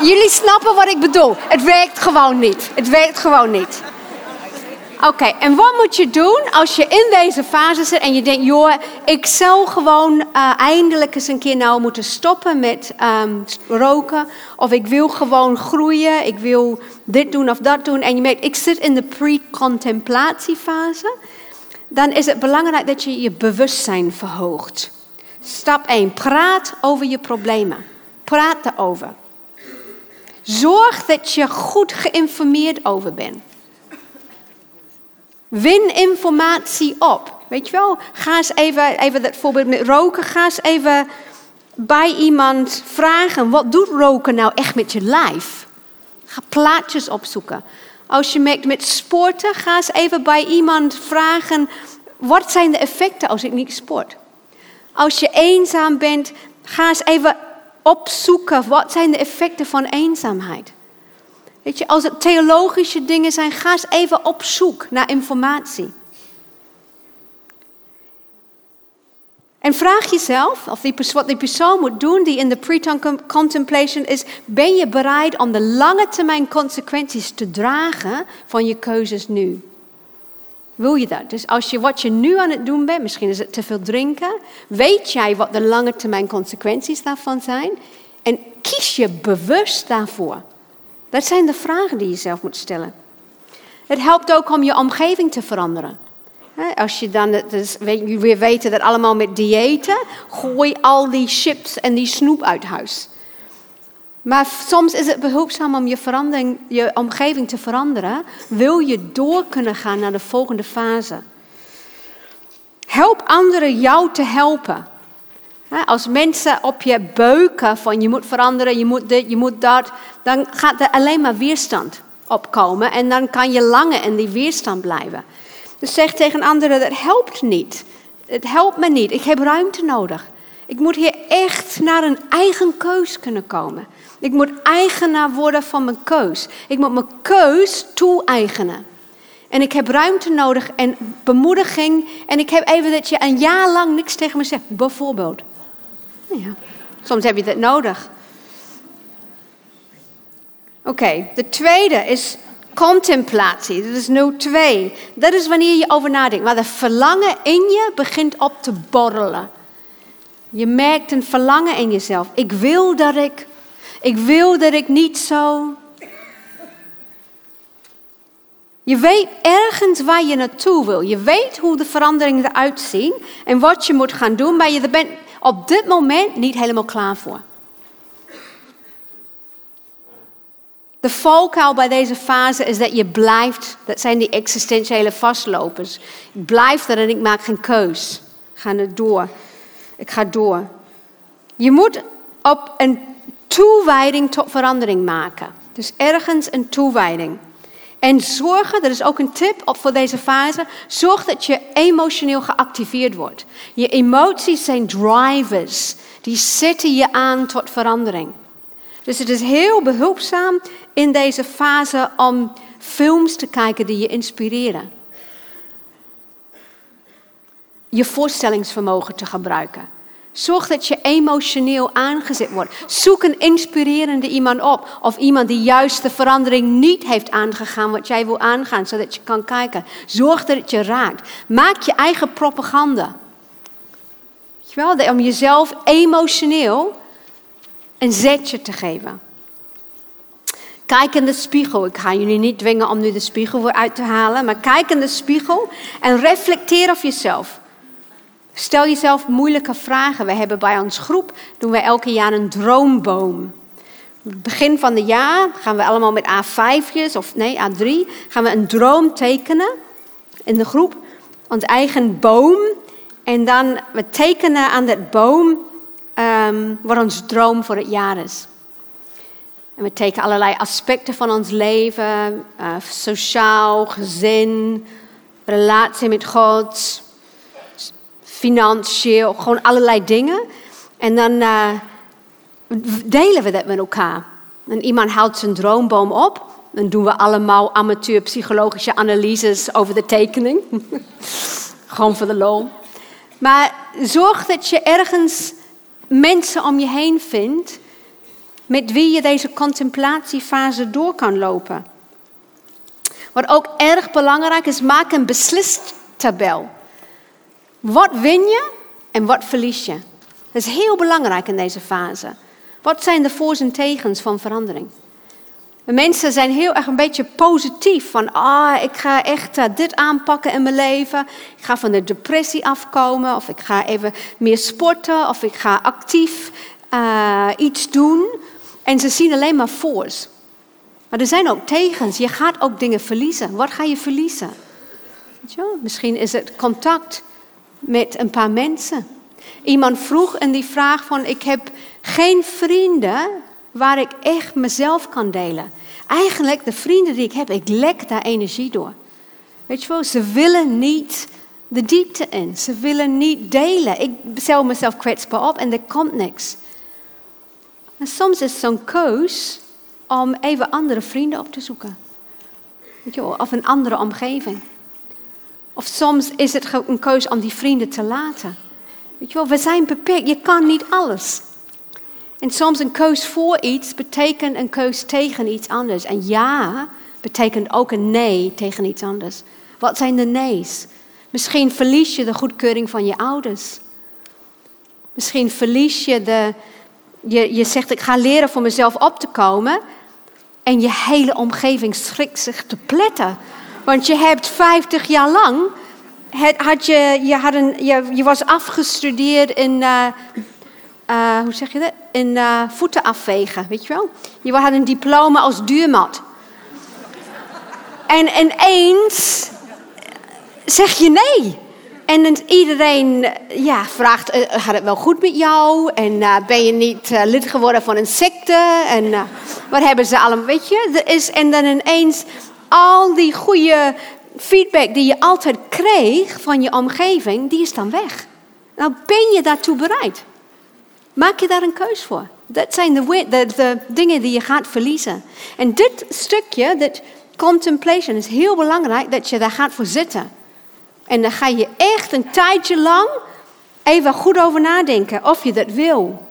Jullie snappen wat ik bedoel. Het werkt gewoon niet. Het werkt gewoon niet. Oké, en wat moet je doen als je in deze fase zit en je denkt, joh, ik zou gewoon uh, eindelijk eens een keer nou moeten stoppen met um, roken. Of ik wil gewoon groeien, ik wil dit doen of dat doen. En je merkt, ik zit in de pre-contemplatiefase. Dan is het belangrijk dat je je bewustzijn verhoogt. Stap 1, praat over je problemen. Praat erover. Zorg dat je goed geïnformeerd over bent. Win informatie op. Weet je wel, ga eens even, even dat voorbeeld met roken, ga eens even bij iemand vragen, wat doet roken nou echt met je lijf? Ga plaatjes opzoeken. Als je merkt met sporten, ga eens even bij iemand vragen, wat zijn de effecten als ik niet sport? Als je eenzaam bent, ga eens even opzoeken, wat zijn de effecten van eenzaamheid? Weet je, als het theologische dingen zijn, ga eens even op zoek naar informatie. En vraag jezelf, of die, wat die persoon moet doen die in de pre-contemplation is, ben je bereid om de lange termijn consequenties te dragen van je keuzes nu? Wil je dat? Dus als je wat je nu aan het doen bent, misschien is het te veel drinken, weet jij wat de lange termijn consequenties daarvan zijn? En kies je bewust daarvoor. Dat zijn de vragen die je zelf moet stellen. Het helpt ook om je omgeving te veranderen. Als je dan, dus weer weten dat allemaal met diëten, gooi al die chips en die snoep uit huis. Maar soms is het behulpzaam om je, verandering, je omgeving te veranderen. Wil je door kunnen gaan naar de volgende fase? Help anderen jou te helpen. Als mensen op je beuken van je moet veranderen, je moet dit, je moet dat, dan gaat er alleen maar weerstand opkomen en dan kan je langer in die weerstand blijven. Dus zeg tegen anderen, dat helpt niet. Het helpt me niet. Ik heb ruimte nodig. Ik moet hier echt naar een eigen keus kunnen komen. Ik moet eigenaar worden van mijn keus. Ik moet mijn keus toe-eigenen. En ik heb ruimte nodig en bemoediging. En ik heb even dat je een jaar lang niks tegen me zegt, bijvoorbeeld. Ja, soms heb je dat nodig. Oké, de tweede is contemplatie. Dat is nu twee. Dat is wanneer je over nadenkt. Maar de verlangen in je begint op te borrelen. Je merkt een verlangen in jezelf. Ik wil dat ik. Ik wil dat ik niet zo. Je weet ergens waar je naartoe wil. Je weet hoe de veranderingen eruit zien en wat je moet gaan doen, maar je bent op dit moment niet helemaal klaar voor. De valkuil bij deze fase is dat je blijft, dat zijn die existentiële vastlopers. Ik blijf er en ik maak geen keus. Ik ga door. Ik ga door. Je moet op een toewijding tot verandering maken. Dus ergens een toewijding. En zorgen, dat is ook een tip voor deze fase, zorg dat je emotioneel geactiveerd wordt. Je emoties zijn drivers, die zetten je aan tot verandering. Dus het is heel behulpzaam in deze fase om films te kijken die je inspireren. Je voorstellingsvermogen te gebruiken. Zorg dat je emotioneel aangezet wordt. Zoek een inspirerende iemand op. Of iemand die juist de verandering niet heeft aangegaan wat jij wil aangaan, zodat je kan kijken. Zorg dat het je raakt. Maak je eigen propaganda. Om jezelf emotioneel een zetje te geven. Kijk in de spiegel. Ik ga jullie niet dwingen om nu de spiegel weer uit te halen, maar kijk in de spiegel en reflecteer op jezelf. Stel jezelf moeilijke vragen. We hebben bij ons groep, doen we elke jaar een droomboom. Begin van het jaar gaan we allemaal met A5'jes, of nee, A3, gaan we een droom tekenen in de groep. Ons eigen boom. En dan we tekenen aan dat boom um, wat ons droom voor het jaar is. En we tekenen allerlei aspecten van ons leven, uh, sociaal, gezin, relatie met God, financieel, gewoon allerlei dingen. En dan uh, delen we dat met elkaar. En iemand houdt zijn droomboom op. Dan doen we allemaal amateur psychologische analyses over de tekening. gewoon voor de lol. Maar zorg dat je ergens mensen om je heen vindt met wie je deze contemplatiefase door kan lopen. Wat ook erg belangrijk is, maak een beslistabel. Wat win je en wat verlies je? Dat is heel belangrijk in deze fase. Wat zijn de voor's en tegens van verandering? De mensen zijn heel erg een beetje positief. Van, ah, ik ga echt uh, dit aanpakken in mijn leven. Ik ga van de depressie afkomen. Of ik ga even meer sporten. Of ik ga actief uh, iets doen. En ze zien alleen maar voor's. Maar er zijn ook tegens. Je gaat ook dingen verliezen. Wat ga je verliezen? Je, misschien is het contact met een paar mensen. Iemand vroeg in die vraag van ik heb geen vrienden waar ik echt mezelf kan delen. Eigenlijk de vrienden die ik heb, ik lek daar energie door. Weet je wel, ze willen niet de diepte in. Ze willen niet delen. Ik stel mezelf kwetsbaar op en er komt niks. En soms is zo'n keus om even andere vrienden op te zoeken. Weet je wel, of een andere omgeving. Of soms is het een keus om die vrienden te laten. Weet je wel, we zijn beperkt. Je kan niet alles. En soms een keus voor iets betekent een keus tegen iets anders. En ja betekent ook een nee tegen iets anders. Wat zijn de nee's? Misschien verlies je de goedkeuring van je ouders. Misschien verlies je de. Je, je zegt: Ik ga leren voor mezelf op te komen. En je hele omgeving schrikt zich te pletten. Want je hebt 50 jaar lang. had je, je, had een, je, je was afgestudeerd in. Uh, uh, hoe zeg je dat? In uh, voeten afvegen, weet je wel? Je had een diploma als duurmat. En ineens zeg je nee. En iedereen ja, vraagt, gaat het wel goed met jou? En ben je niet lid geworden van een secte? En wat hebben ze allemaal, weet je? Er is, en dan ineens al die goede feedback die je altijd kreeg van je omgeving, die is dan weg. Nou, ben je daartoe bereid? Maak je daar een keus voor? Dat zijn de, de, dingen die je gaat verliezen. En dit stukje, dit contemplation, is heel belangrijk dat je daar gaat voor zitten. En dan ga je echt een tijdje lang even goed over nadenken of je dat wil.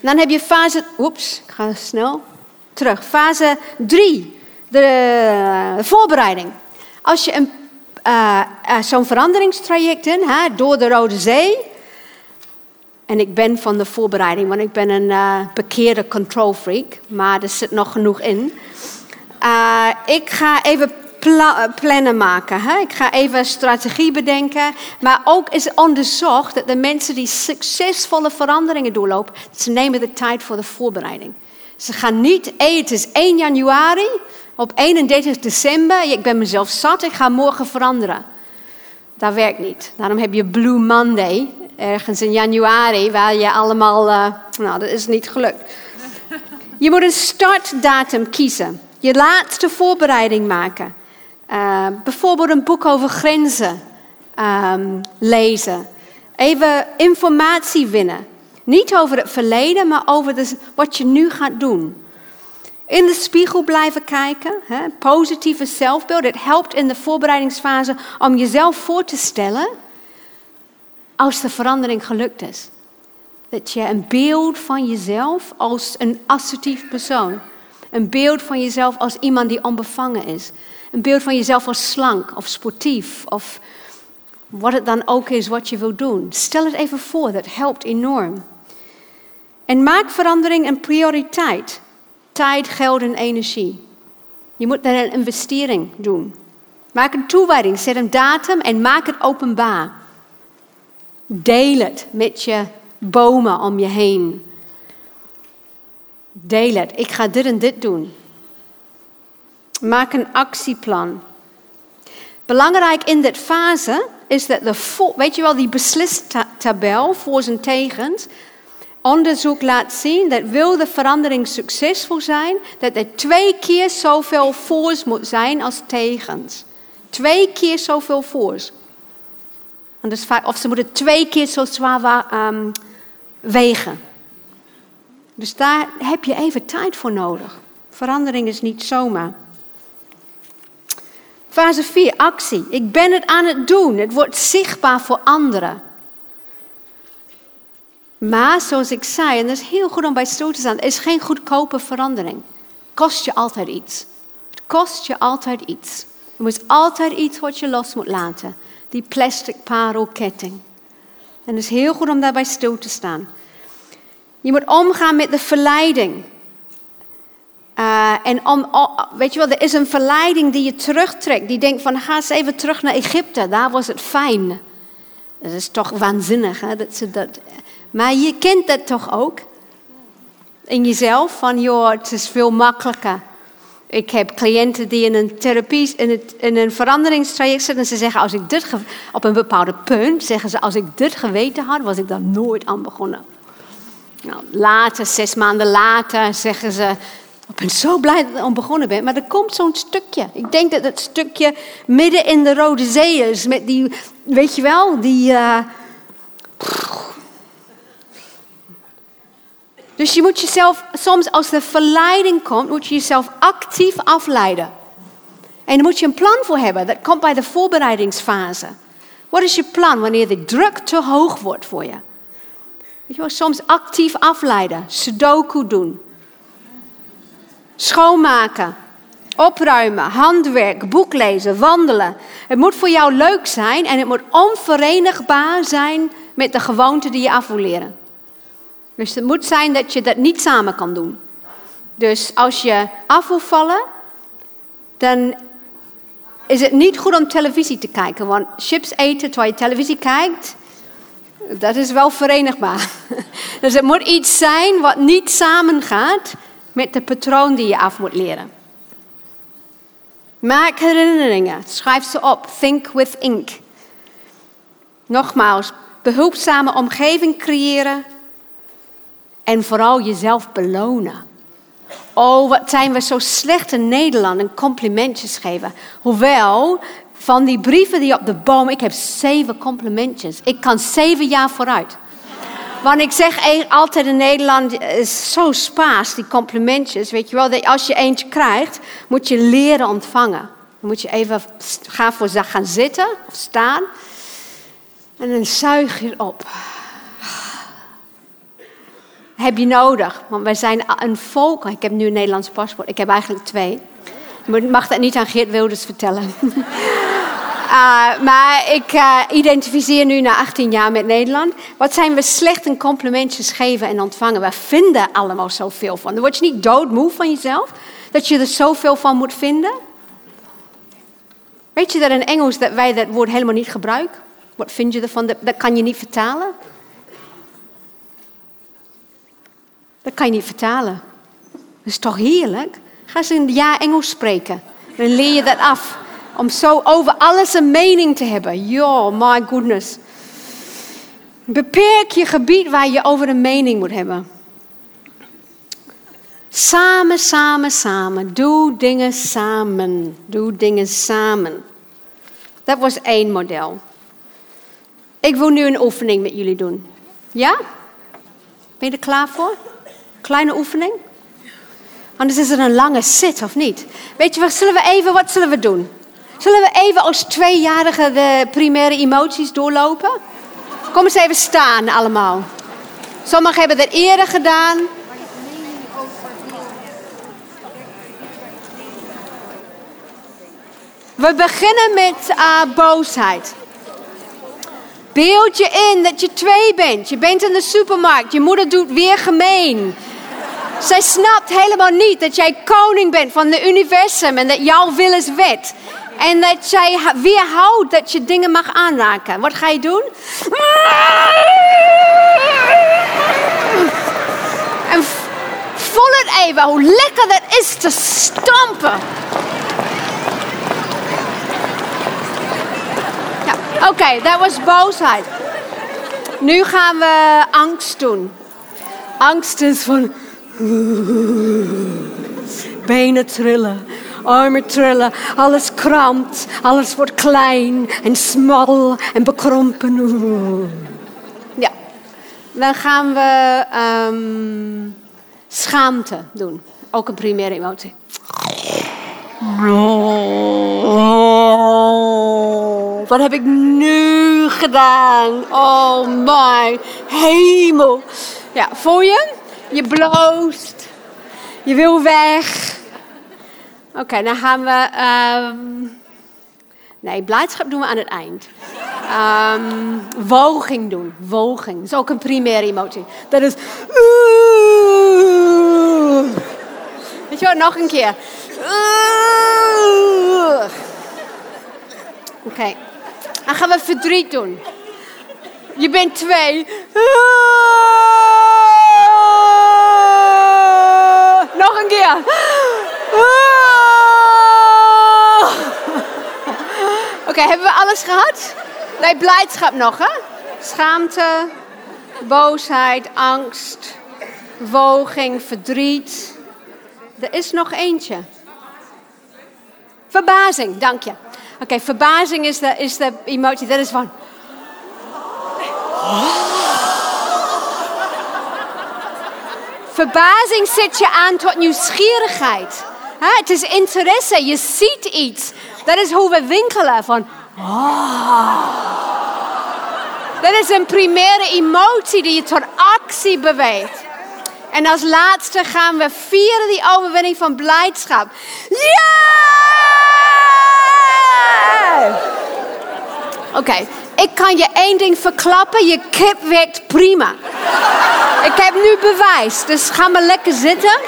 Dan heb je fase, oeps, ik ga snel terug. Fase 3, de voorbereiding. Als je een, uh, uh, zo'n veranderingstraject in, door de Rode Zee. En ik ben van de voorbereiding, want ik ben een uh, bekeerde control freak, maar er zit nog genoeg in. Ik ga even plannen maken. Hè? Ik ga even strategie bedenken. Maar ook is onderzocht dat de mensen die succesvolle veranderingen doorlopen, ze nemen de tijd voor de voorbereiding. Ze gaan niet, het is 1 januari, op 31 december, ik ben mezelf zat, ik ga morgen veranderen. Dat werkt niet. Daarom heb je Blue Monday, ergens in januari, waar je allemaal, uh, nou, dat is niet gelukt. Je moet een startdatum kiezen. Je laatste voorbereiding maken. Uh, bijvoorbeeld een boek over grenzen um, lezen. Even informatie winnen. Niet over het verleden, maar over de, wat je nu gaat doen. In de spiegel blijven kijken. Hè, positieve zelfbeeld. Het helpt in de voorbereidingsfase om jezelf voor te stellen als de verandering gelukt is. Dat je een beeld van jezelf als een assertief persoon. Een beeld van jezelf als iemand die onbevangen is. Een beeld van jezelf als slank of sportief of wat het dan ook is wat je wil doen. Stel het even voor, dat helpt enorm. En maak verandering een prioriteit. Tijd, geld en energie. Je moet daar een investering doen. Maak een toewijding, zet een datum en maak het openbaar. Deel het met je bomen om je heen. Deel het. Ik ga dit en dit doen. Maak een actieplan. Belangrijk in dit fase is dat de, weet je wel, die beslistabel voor zijn tegens. Onderzoek laat zien dat wil de verandering succesvol zijn, dat er twee keer zoveel voors moet zijn als tegens. Twee keer zoveel voors. Of ze moeten twee keer zo zwaar um, wegen. Dus daar heb je even tijd voor nodig. Verandering is niet zomaar. Fase 4, actie. Ik ben het aan het doen. Het wordt zichtbaar voor anderen. Maar zoals ik zei, en dat is heel goed om bij stil te staan, er is geen goedkope verandering. Het kost je altijd iets. Het kost je altijd iets. Er is altijd iets wat je los moet laten. Die plastic parelketting. En het is heel goed om daarbij stil te staan. Je moet omgaan met de verleiding. Uh, en om, weet je wel, er is een verleiding die je terugtrekt. Die denkt van, ga eens even terug naar Egypte. Daar was het fijn. Dat is toch waanzinnig, hè? Dat ze dat... Maar je kent dat toch ook? in jezelf van, joh, het is veel makkelijker. Ik heb cliënten die in een therapie, in, in een veranderingstraject zitten en ze zeggen, als ik dit, op een bepaalde punt, zeggen ze, als ik dit geweten had, was ik daar nooit aan begonnen. Nou, later, zes maanden later, zeggen ze, ik ben zo blij dat ik begonnen ben. Maar er komt zo'n stukje. Ik denk dat het stukje midden in de Rode Zee is. Met die, weet je wel, die... Uh... Dus je moet jezelf, soms als de verleiding komt, moet je jezelf actief afleiden. En daar moet je een plan voor hebben. Dat komt bij de voorbereidingsfase. Wat is je plan wanneer de druk te hoog wordt voor je? Je wel, soms actief afleiden, sudoku doen, schoonmaken, opruimen, handwerk, boek lezen, wandelen. Het moet voor jou leuk zijn en het moet onverenigbaar zijn met de gewoonte die je af wil leren. Dus het moet zijn dat je dat niet samen kan doen. Dus als je af wil vallen, dan is het niet goed om televisie te kijken. Want chips eten terwijl je televisie kijkt, dat is wel verenigbaar. Dus het moet iets zijn wat niet samengaat met de patroon die je af moet leren. Maak herinneringen, schrijf ze op. Think with ink. Nogmaals, behulpzame omgeving creëren en vooral jezelf belonen. Oh, wat zijn we zo slecht in Nederland en complimentjes geven. Hoewel, van die brieven die op de boom, ik heb zeven complimentjes. Ik kan zeven jaar vooruit. Want ik zeg altijd in Nederland, is zo spaas, die complimentjes. Weet je wel, dat als je eentje krijgt, moet je leren ontvangen. Dan moet je even gaan voor gaan zitten of staan. En dan zuig je op. Heb je nodig, want wij zijn een volk. Ik heb nu een Nederlands paspoort, ik heb eigenlijk twee. Je mag dat niet aan Geert Wilders vertellen. Uh, maar ik uh, identificeer nu na 18 jaar met Nederland. Wat zijn we slecht in complimentjes geven en ontvangen? We vinden allemaal zoveel van. Dan word je niet doodmoe van jezelf? Dat je er zoveel van moet vinden? Weet je dat in Engels dat wij dat woord helemaal niet gebruiken? Wat vind je ervan? Dat, dat kan je niet vertalen. Dat kan je niet vertalen. Dat is toch heerlijk? Ga eens een jaar Engels spreken. Dan leer je dat af. Om zo over alles een mening te hebben. Yo, my goodness. Beperk je gebied waar je over een mening moet hebben. Samen, samen, samen. Doe dingen samen. Doe dingen samen. Dat was één model. Ik wil nu een oefening met jullie doen. Ja? Ben je er klaar voor? Kleine oefening? Anders is het een lange sit, of niet? Weet je wat, zullen we even, wat zullen we doen? Zullen we even als tweejarigen de primaire emoties doorlopen? Kom eens even staan allemaal. Sommigen hebben dat eerder gedaan. We beginnen met uh, boosheid. Beeld je in dat je twee bent. Je bent in de supermarkt. Je moeder doet weer gemeen. Zij snapt helemaal niet dat jij koning bent van het universum en dat jouw wil is wet. En dat jij weerhoudt dat je dingen mag aanraken. Wat ga je doen? En voel het even hoe lekker dat is te stampen. Ja, oké, dat was boosheid. Nu gaan we angst doen. Angst is van. Benen trillen armen trillen, alles krampt, alles wordt klein en smal en bekrompen. Ja, dan gaan we um, schaamte doen. Ook een primaire emotie. Wat heb ik nu gedaan? Oh my hemel. Ja, voel je? Je bloost. Je wil weg. Oké, dan gaan we. Ehm, nee, blijdschap doen we aan het eind. Um, woging doen, woging. Dat is ook een primaire emotie. Dat is. Weet je wat? nog een keer. Oké, dan gaan we verdriet doen. Je bent twee. Nog een keer. Oké, hebben we alles gehad? Nee, blijdschap nog, hè? Schaamte, boosheid, angst, woging, verdriet. Er is nog eentje. Verbazing, dank je. Oké, verbazing is de, is de emotie. Dat is van. Verbazing zet je aan tot nieuwsgierigheid. Het is interesse, je ziet iets. Dat is hoe we winkelen. Van, oh. Dat is een primaire emotie die je tot actie beweegt. En als laatste gaan we vieren die overwinning van blijdschap. Ja! Oké, ik kan je één ding verklappen. Je kip werkt prima. ik heb nu bewijs, dus ga maar lekker zitten.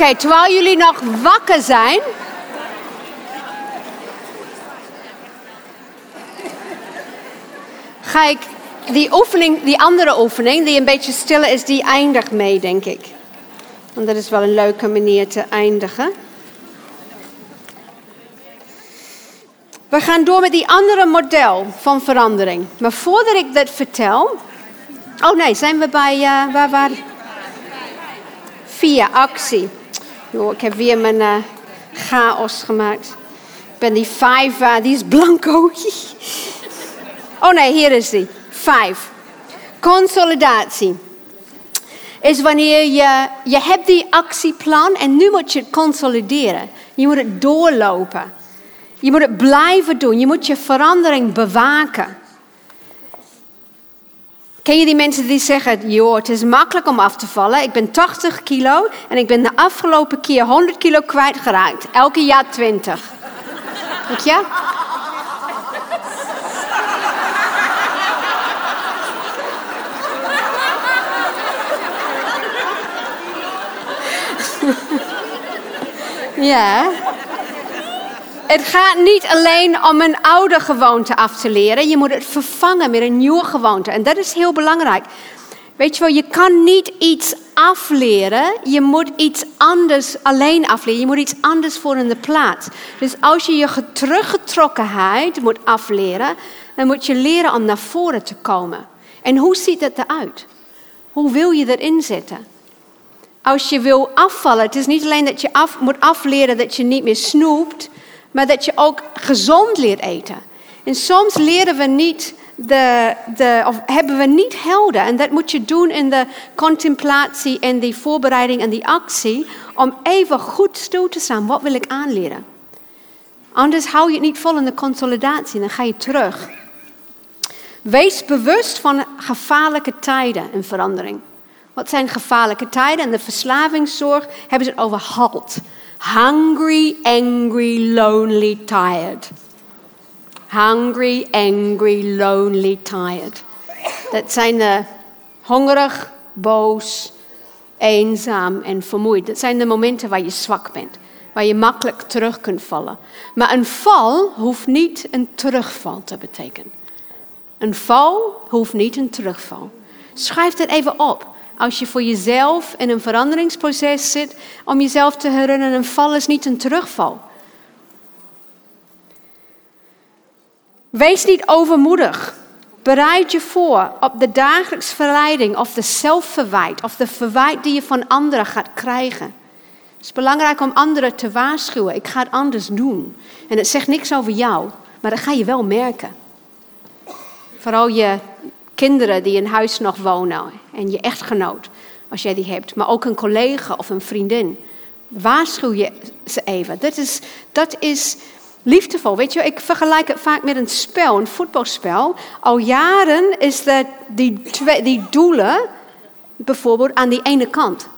Oké, terwijl jullie nog wakker zijn. Ga ik die oefening, die andere oefening, die een beetje stiller is, die eindigt mee, denk ik. Want dat is wel een leuke manier te eindigen. We gaan door met die andere model van verandering. Maar voordat ik dat vertel. Oh nee, zijn we bij. Uh, waar, waar? Via actie. Jo, ik heb weer mijn uh, chaos gemaakt. Ik ben die vijf, uh, die is blanco. oh nee, hier is die. Vijf. Consolidatie. Is wanneer je, je hebt die actieplan en nu moet je het consolideren. Je moet het doorlopen. Je moet het blijven doen. Je moet je verandering bewaken. Ken je die mensen die zeggen, joh, het is makkelijk om af te vallen. Ik ben 80 kilo en ik ben de afgelopen keer 100 kilo kwijtgeraakt. Elke jaar 20. Weet je? ja. Het gaat niet alleen om een oude gewoonte af te leren. Je moet het vervangen met een nieuwe gewoonte. En dat is heel belangrijk. Weet je wel, je kan niet iets afleren. Je moet iets anders alleen afleren. Je moet iets anders voor in de plaats. Dus als je je teruggetrokkenheid moet afleren, dan moet je leren om naar voren te komen. En hoe ziet dat eruit? Hoe wil je erin zetten? Als je wil afvallen, het is niet alleen dat je af, moet afleren dat je niet meer snoept, maar dat je ook gezond leert eten. En soms leren we niet de, de, of hebben we niet helder. En dat moet je doen in de contemplatie en die voorbereiding en die actie. Om even goed stil te staan. Wat wil ik aanleren? Anders hou je het niet vol in de consolidatie dan ga je terug. Wees bewust van gevaarlijke tijden en verandering. Wat zijn gevaarlijke tijden? En de verslavingszorg hebben ze het over halt. Hungry, angry, lonely, tired. Hungry, angry, lonely, tired. Dat zijn de hongerig, boos, eenzaam en vermoeid. Dat zijn de momenten waar je zwak bent, waar je makkelijk terug kunt vallen. Maar een val hoeft niet een terugval te betekenen. Een val hoeft niet een terugval. Schrijf dat even op als je voor jezelf in een veranderingsproces zit, om jezelf te herinneren, een val is niet een terugval. Wees niet overmoedig. Bereid je voor op de dagelijks verleiding of de zelfverwijt of de verwijt die je van anderen gaat krijgen. Het is belangrijk om anderen te waarschuwen. Ik ga het anders doen. En het zegt niks over jou, maar dat ga je wel merken. Vooral je kinderen die in huis nog wonen en je echtgenoot, als jij die hebt, maar ook een collega of een vriendin. Waarschuw je ze even. Dat is, dat is liefdevol. Weet je, ik vergelijk het vaak met een spel, een voetbalspel. Al jaren is dat die, twee, die doelen bijvoorbeeld aan die ene kant.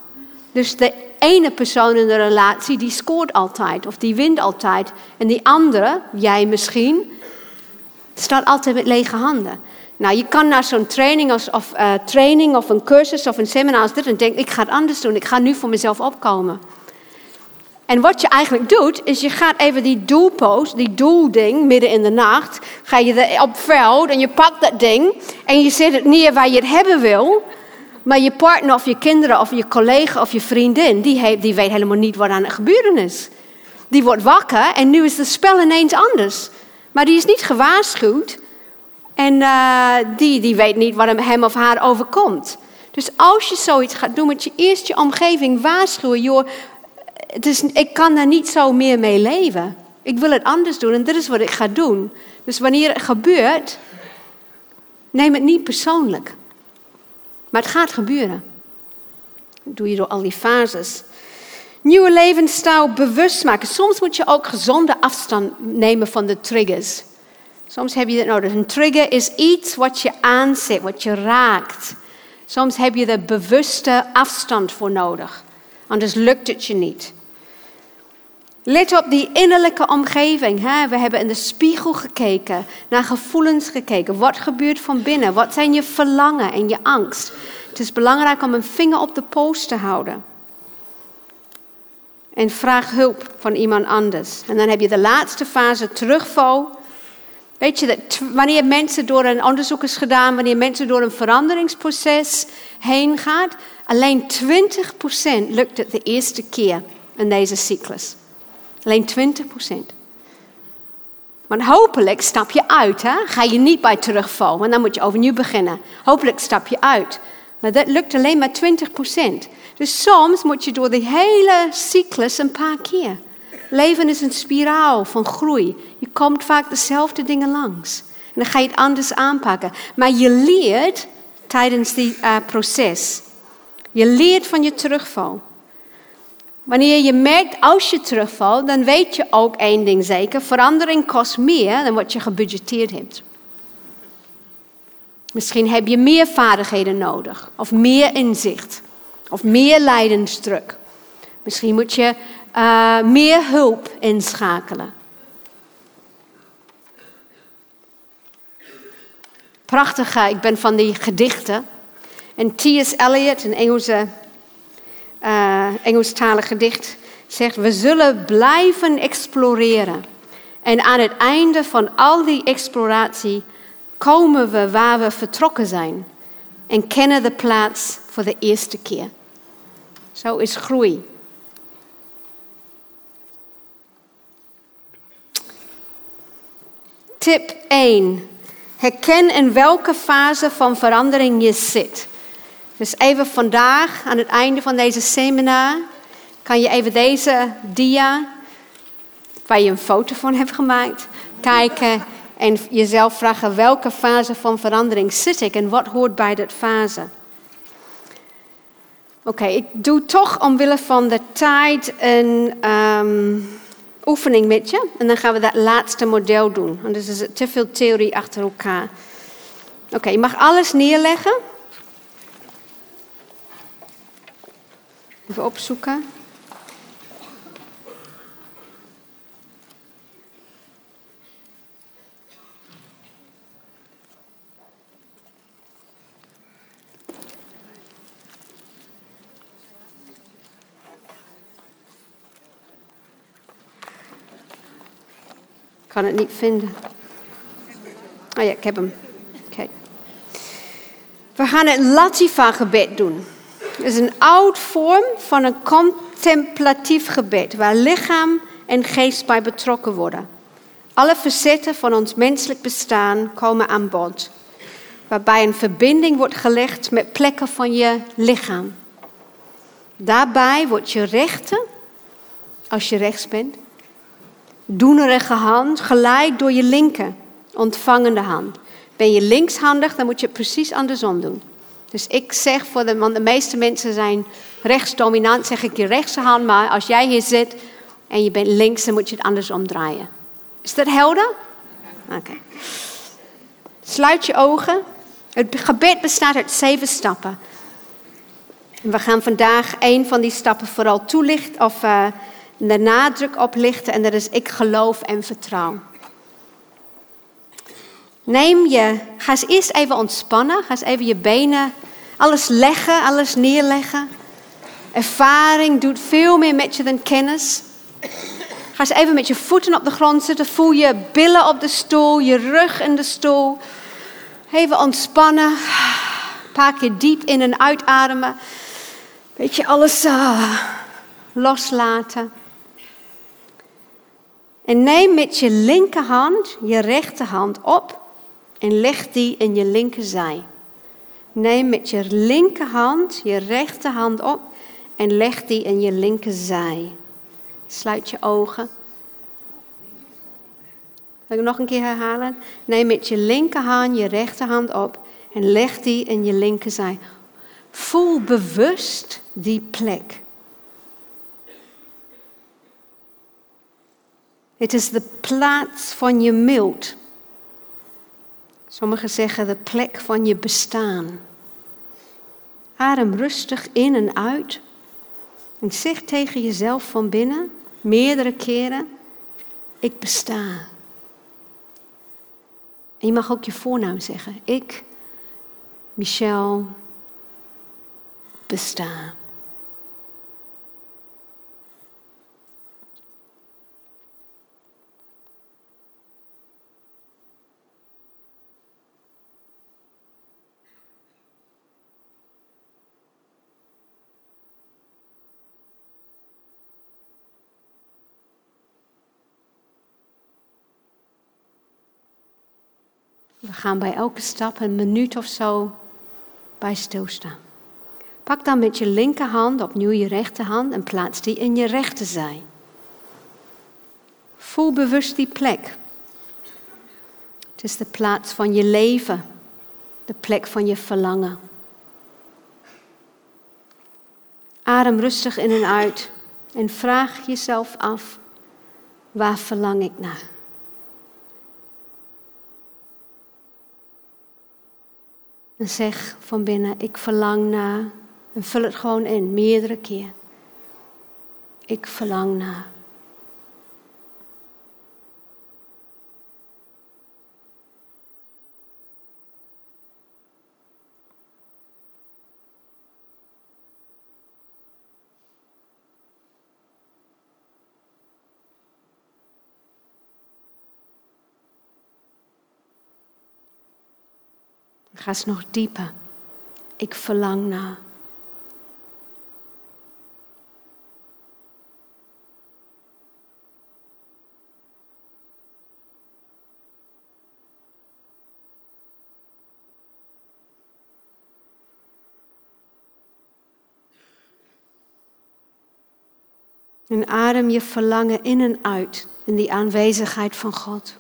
Dus de ene persoon in de relatie die scoort altijd of die wint altijd. En die andere, jij misschien, staat altijd met lege handen. Nou, je kan naar zo'n training of, uh, training of een cursus of een seminar als dit en denken, ik ga het anders doen, ik ga nu voor mezelf opkomen. En wat je eigenlijk doet, is je gaat even die doelpost, die doelding, midden in de nacht, ga je op veld en je pakt dat ding en je zet het neer waar je het hebben wil. Maar je partner of je kinderen of je collega of je vriendin, die, die weet helemaal niet wat aan het gebeuren is. Die wordt wakker en nu is het spel ineens anders. Maar die is niet gewaarschuwd en uh, die, die weet niet wat hem of haar overkomt. Dus als je zoiets gaat doen, moet je eerst je omgeving waarschuwen. Joh, het is, ik kan daar niet zo meer mee leven. Ik wil het anders doen en dit is wat ik ga doen. Dus wanneer het gebeurt, neem het niet persoonlijk. Maar het gaat gebeuren. Dat doe je door al die fases. Nieuwe levensstijl bewust maken. Soms moet je ook gezonde afstand nemen van de triggers. Soms heb je dat nodig. Een trigger is iets wat je aanzet, wat je raakt. Soms heb je er bewuste afstand voor nodig. Anders lukt het je niet. Let op die innerlijke omgeving. Hè? We hebben in de spiegel gekeken, naar gevoelens gekeken. Wat gebeurt van binnen? Wat zijn je verlangen en je angst? Het is belangrijk om een vinger op de post te houden. En vraag hulp van iemand anders. En dan heb je de laatste fase, terugval. Weet je, dat wanneer mensen door een onderzoek is gedaan, wanneer mensen door een veranderingsproces heen gaat, alleen 20% lukt het de eerste keer in deze cyclus. Alleen 20%. Maar hopelijk stap je uit. Hè? Ga je niet bij terugval, want dan moet je overnieuw beginnen. Hopelijk stap je uit. Maar dat lukt alleen maar 20%. Dus soms moet je door de hele cyclus een paar keer. Leven is een spiraal van groei. Je komt vaak dezelfde dingen langs. En dan ga je het anders aanpakken. Maar je leert tijdens die uh, proces. Je leert van je terugval. Wanneer je merkt als je terugvalt, dan weet je ook één ding zeker: verandering kost meer dan wat je gebudgeteerd hebt. Misschien heb je meer vaardigheden nodig, of meer inzicht, of meer lijdensdruk. Misschien moet je uh, meer hulp inschakelen. Prachtig, ik ben van die gedichten. En T.S. Eliot, een Engelse uh, Engelstalig gedicht zegt: We zullen blijven exploreren. En aan het einde van al die exploratie komen we waar we vertrokken zijn en kennen de plaats voor de eerste keer. Zo is groei. Tip 1. Herken in welke fase van verandering je zit. Dus even vandaag, aan het einde van deze seminar, kan je even deze dia, waar je een foto van hebt gemaakt, kijken en jezelf vragen welke fase van verandering zit ik en wat hoort bij dat fase. Oké, ik doe toch omwille van de tijd een um, oefening met je. En dan gaan we dat laatste model doen. Want er is te veel theorie achter elkaar. Oké, je mag alles neerleggen. Even opzoeken. Kan het niet vinden. Oh ja, ik heb hem. Oké. We gaan het Latifa-gebed doen. Het is een oud vorm van een contemplatief gebed, waar lichaam en geest bij betrokken worden. Alle facetten van ons menselijk bestaan komen aan bod, waarbij een verbinding wordt gelegd met plekken van je lichaam. Daarbij wordt je rechter, als je rechts bent, doenerige hand gelijk door je linker, ontvangende hand. Ben je linkshandig, dan moet je het precies andersom doen. Dus ik zeg voor de, want de meeste mensen zijn rechtsdominant, zeg ik je rechtse hand, maar als jij hier zit en je bent links, dan moet je het andersom draaien. Is dat helder? Oké. Sluit je ogen. Het gebed bestaat uit zeven stappen. we gaan vandaag een van die stappen vooral toelichten of uh, de nadruk op lichten en dat is ik geloof en vertrouw. Neem je, ga eens eerst even ontspannen. Ga eens even je benen, alles leggen, alles neerleggen. Ervaring doet veel meer met je dan kennis. Ga eens even met je voeten op de grond zitten. Voel je billen op de stoel, je rug in de stoel. Even ontspannen. Een paar keer diep in en uitademen. Weet je, alles uh, loslaten. En neem met je linkerhand je rechterhand op en leg die in je linkerzij. Neem met je linkerhand je rechterhand op en leg die in je linkerzij. Sluit je ogen. Wil ik nog een keer herhalen? Neem met je linkerhand je rechterhand op en leg die in je linkerzij. Voel bewust die plek. Het is de plaats van je mild. Sommigen zeggen de plek van je bestaan. Adem rustig in en uit. En zeg tegen jezelf van binnen, meerdere keren, ik besta. En je mag ook je voornaam zeggen. Ik, Michel, besta. We gaan bij elke stap een minuut of zo bij stilstaan. Pak dan met je linkerhand opnieuw je rechterhand en plaats die in je rechterzij. Voel bewust die plek. Het is de plaats van je leven, de plek van je verlangen. Adem rustig in en uit en vraag jezelf af, waar verlang ik naar? En zeg van binnen, ik verlang naar. En vul het gewoon in, meerdere keer. Ik verlang naar. Ga eens nog dieper. Ik verlang naar. En adem je verlangen in en uit in die aanwezigheid van God.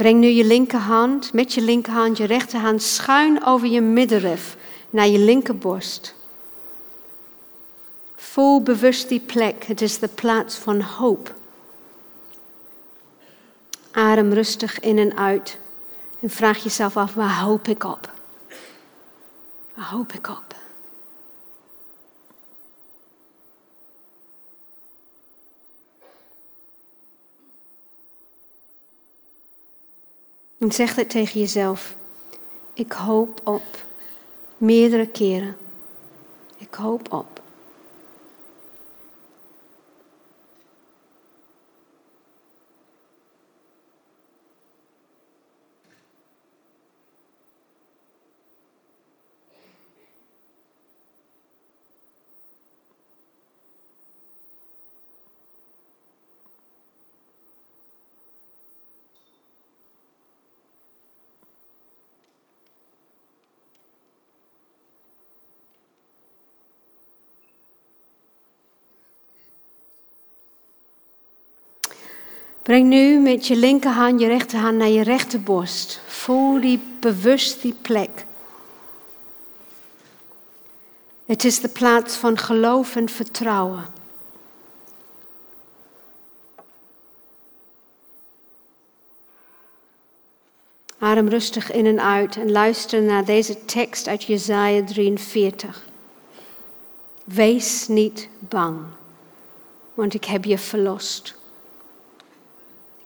Breng nu je linkerhand met je linkerhand, je rechterhand schuin over je middenrif naar je linkerborst. Voel bewust die plek. Het is de plaats van hoop. Adem rustig in en uit. En vraag jezelf af, waar hoop ik op? Waar hoop ik op? En zeg het tegen jezelf. Ik hoop op. Meerdere keren. Ik hoop op. Breng nu met je linkerhand je rechterhand naar je rechterborst. Voel die bewust die plek. Het is de plaats van geloof en vertrouwen. Adem rustig in en uit en luister naar deze tekst uit Jesaja 43. Wees niet bang, want ik heb je verlost.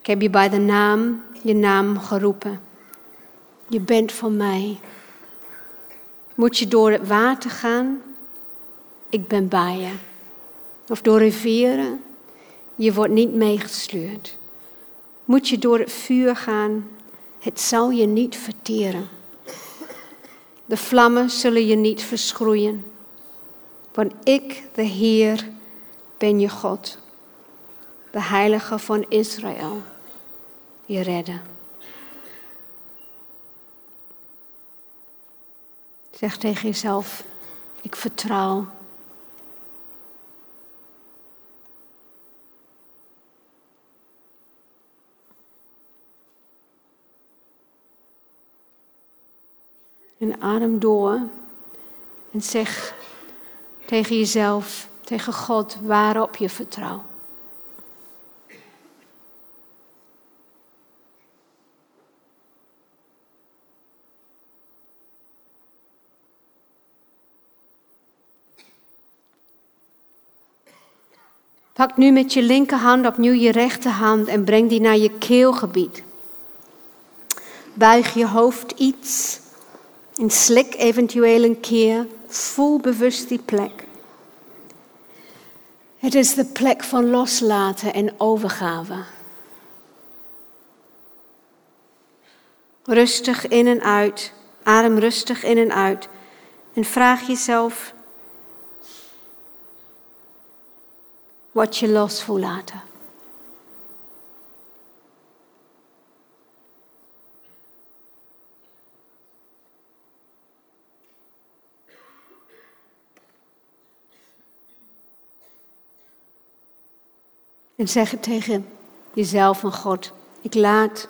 Ik heb je bij de naam, je naam geroepen. Je bent van mij. Moet je door het water gaan? Ik ben bij je. Of door rivieren? Je wordt niet meegesleurd. Moet je door het vuur gaan? Het zal je niet verteren. De vlammen zullen je niet verschroeien. Want ik, de Heer, ben je God, de Heilige van Israël, je redder. Zeg tegen jezelf, ik vertrouw. En adem door en zeg tegen jezelf, tegen God, waarop je vertrouwt. Pak nu met je linkerhand opnieuw je rechterhand en breng die naar je keelgebied. Buig je hoofd iets en slik eventueel een keer. Voel bewust die plek. Het is de plek van loslaten en overgave. Rustig in en uit. Adem rustig in en uit. En vraag jezelf wat je los wil laten. En zeg het tegen jezelf en God. Ik laat